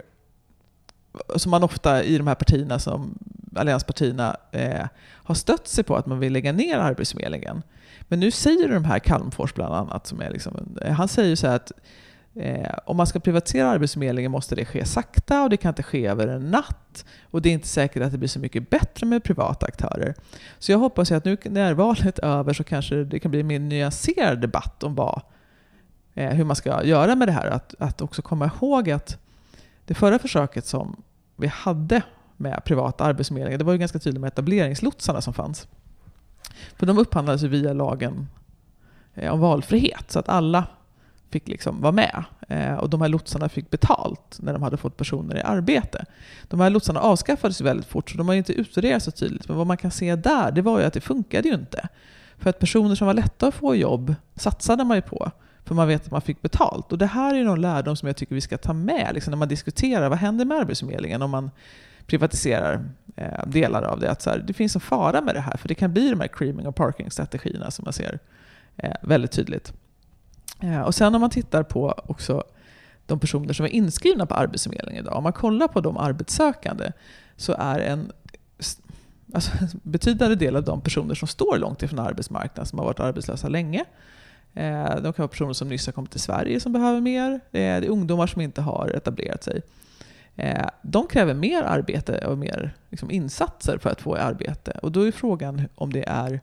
som man ofta i de här partierna, som allianspartierna, eh, har stött sig på att man vill lägga ner Arbetsförmedlingen. Men nu säger de här Calmfors bland annat, som är liksom, han säger så här att eh, om man ska privatisera Arbetsförmedlingen måste det ske sakta och det kan inte ske över en natt. Och det är inte säkert att det blir så mycket bättre med privata aktörer. Så jag hoppas att nu när valet är över så kanske det kan bli en mer nyanserad debatt om vad, eh, hur man ska göra med det här. Att, att också komma ihåg att det förra försöket som vi hade med privata arbetsförmedlingar, det var ju ganska tydligt med etableringslotsarna som fanns. För de upphandlades ju via lagen eh, om valfrihet, så att alla fick liksom vara med. Eh, och de här lotsarna fick betalt när de hade fått personer i arbete. De här lotsarna avskaffades väldigt fort, så de har inte utvärderats så tydligt. Men vad man kan se där, det var ju att det funkade ju inte. För att personer som var lätta att få jobb satsade man ju på. För man vet att man fick betalt. Och det här är någon lärdom som jag tycker vi ska ta med liksom när man diskuterar vad händer med Arbetsförmedlingen om man privatiserar eh, delar av det. Att så här, det finns en fara med det här, för det kan bli de här creaming och parking-strategierna som man ser eh, väldigt tydligt. Eh, och sen om man tittar på också de personer som är inskrivna på Arbetsförmedlingen idag. Om man kollar på de arbetssökande så är en alltså, betydande del av de personer som står långt ifrån arbetsmarknaden, som har varit arbetslösa länge. Eh, de kan vara personer som nyss har kommit till Sverige som behöver mer. Det är ungdomar som inte har etablerat sig. Eh, de kräver mer arbete och mer liksom, insatser för att få arbete. Och då är frågan om det är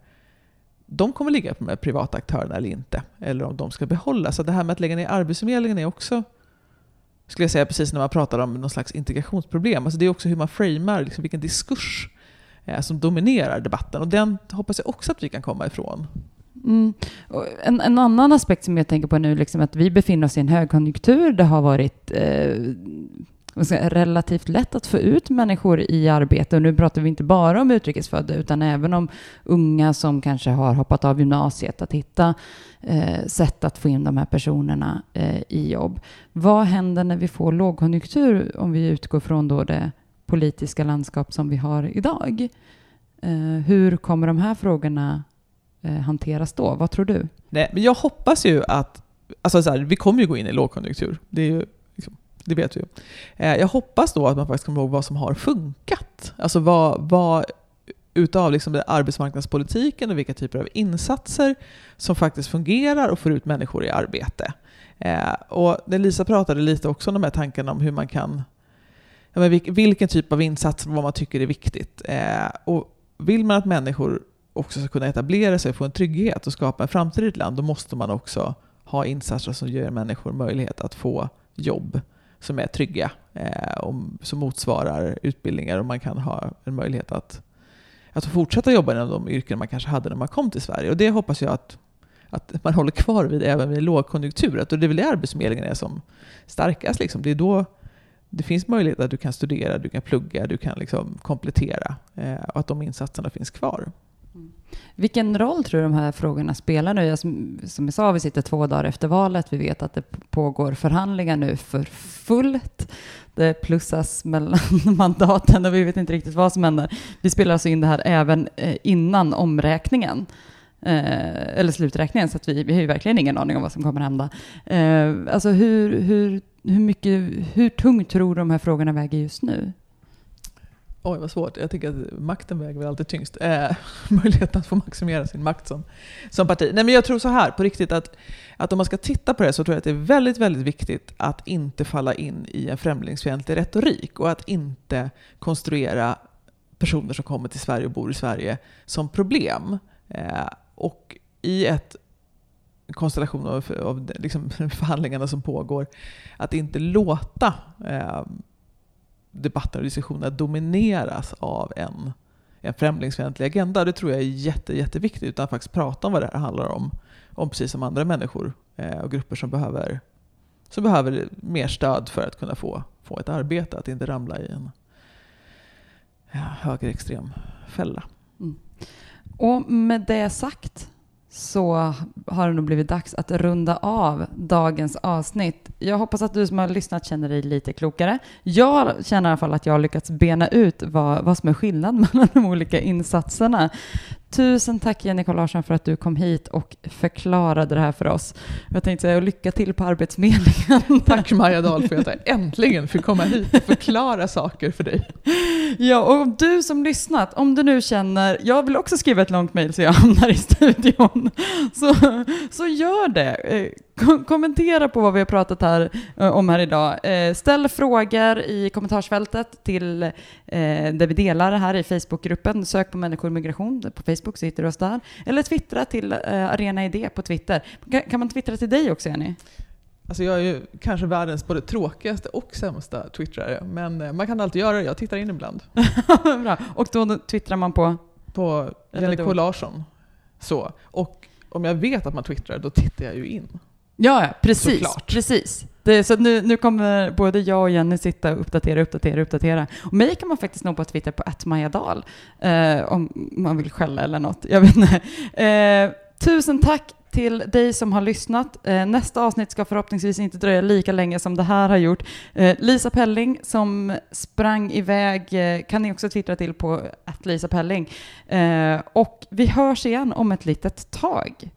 de kommer ligga på de här privata aktörerna eller inte. Eller om de ska behållas. Så det här med att lägga ner Arbetsförmedlingen är också, skulle jag säga, precis när man pratar om någon slags integrationsproblem. Alltså det är också hur man framar, liksom vilken diskurs eh, som dominerar debatten. Och den hoppas jag också att vi kan komma ifrån. Mm. En, en, annan aspekt som jag tänker på nu, liksom att vi befinner oss i en högkonjunktur. Det har varit eh, relativt lätt att få ut människor i arbete. Och nu pratar vi inte bara om utrikesfödda, utan även om unga som kanske har hoppat av gymnasiet, att hitta eh, sätt att få in de här personerna eh, i jobb. Vad händer när vi får lågkonjunktur, om vi utgår från då det politiska landskap som vi har idag? Eh, hur kommer de här frågorna eh, hanteras då? Vad tror du? Nej, men jag hoppas ju att Alltså så här, vi kommer ju gå in i lågkonjunktur. Det är ju det vet vi. ju. Eh, jag hoppas då att man faktiskt kommer ihåg vad som har funkat. Alltså vad, vad utav liksom arbetsmarknadspolitiken och vilka typer av insatser som faktiskt fungerar och får ut människor i arbete. Eh, och Lisa pratade lite också om de här tankarna om hur man kan ja, men vilken typ av insatser, vad man tycker är viktigt. Eh, och vill man att människor också ska kunna etablera sig, få en trygghet och skapa en framtid i ett land, då måste man också ha insatser som ger människor möjlighet att få jobb som är trygga eh, och som motsvarar utbildningar och man kan ha en möjlighet att, att fortsätta jobba inom de yrken man kanske hade när man kom till Sverige. Och det hoppas jag att, att man håller kvar vid även vid lågkonjunktur. Och det är väl det Arbetsförmedlingen är som starkast. Liksom. Det är då det finns möjlighet att du kan studera, du kan plugga, du kan liksom komplettera eh, och att de insatserna finns kvar. Vilken roll tror du de här frågorna spelar nu? Som, som jag sa, vi sitter två dagar efter valet. Vi vet att det pågår förhandlingar nu för fullt. Det plussas mellan mandaten och vi vet inte riktigt vad som händer. Vi spelar alltså in det här även eh, innan omräkningen. Eh, eller sluträkningen, så att vi, vi har ju verkligen ingen aning om vad som kommer hända. Eh, alltså hur, hur, hur, mycket, hur tungt tror du de här frågorna väger just nu? Oj, vad svårt. Jag tycker att makten väger väl alltid tyngst. Eh, möjligheten att få maximera sin makt som, som parti. Nej, men jag tror så här, på riktigt, att, att om man ska titta på det så tror jag att det är väldigt, väldigt viktigt att inte falla in i en främlingsfientlig retorik och att inte konstruera personer som kommer till Sverige och bor i Sverige som problem. Eh, och i ett konstellation av, av liksom förhandlingarna som pågår, att inte låta eh, debatten och diskussionerna domineras av en, en främlingsfientlig agenda. Det tror jag är jätte, jätteviktigt, utan att faktiskt prata om vad det här handlar om. Om precis som andra människor eh, och grupper som behöver, som behöver mer stöd för att kunna få, få ett arbete. Att inte ramla i en ja, högerextrem fälla. Mm. Och med det sagt så har det nog blivit dags att runda av dagens avsnitt. Jag hoppas att du som har lyssnat känner dig lite klokare. Jag känner i alla fall att jag har lyckats bena ut vad, vad som är skillnad mellan de olika insatserna. Tusen tack Jenny Carl Larsson för att du kom hit och förklarade det här för oss. Jag tänkte säga lycka till på Arbetsförmedlingen. Tack Maja Dahl för att jag äntligen fick komma hit och förklara saker för dig. Ja, och du som lyssnat, om du nu känner, jag vill också skriva ett långt mejl så jag hamnar i studion, så, så gör det. Kom- kommentera på vad vi har pratat här, eh, om här idag. Eh, ställ frågor i kommentarsfältet till eh, där vi delar det här i Facebookgruppen. Sök på människor och migration på Facebook så hittar du oss där. Eller twittra till eh, Arena Idé på Twitter. Kan, kan man twittra till dig också, Jenny? Alltså jag är ju kanske världens både tråkigaste och sämsta twittrare, men man kan alltid göra det. Jag tittar in ibland. Bra. Och då twittrar man på? På Jenny? K Larsson. Så. Och om jag vet att man twittrar, då tittar jag ju in. Ja, ja precis. Såklart. precis. Det, så nu, nu kommer både jag och Jenny sitta och uppdatera, uppdatera, uppdatera. Och mig kan man faktiskt nå på Twitter på attmajadal eh, om man vill skälla eller något. Jag vet inte. Eh, tusen tack till dig som har lyssnat. Eh, nästa avsnitt ska förhoppningsvis inte dröja lika länge som det här har gjort. Eh, Lisa Pelling som sprang iväg eh, kan ni också twittra till på att Lisa Pelling. Och vi hörs igen om ett litet tag.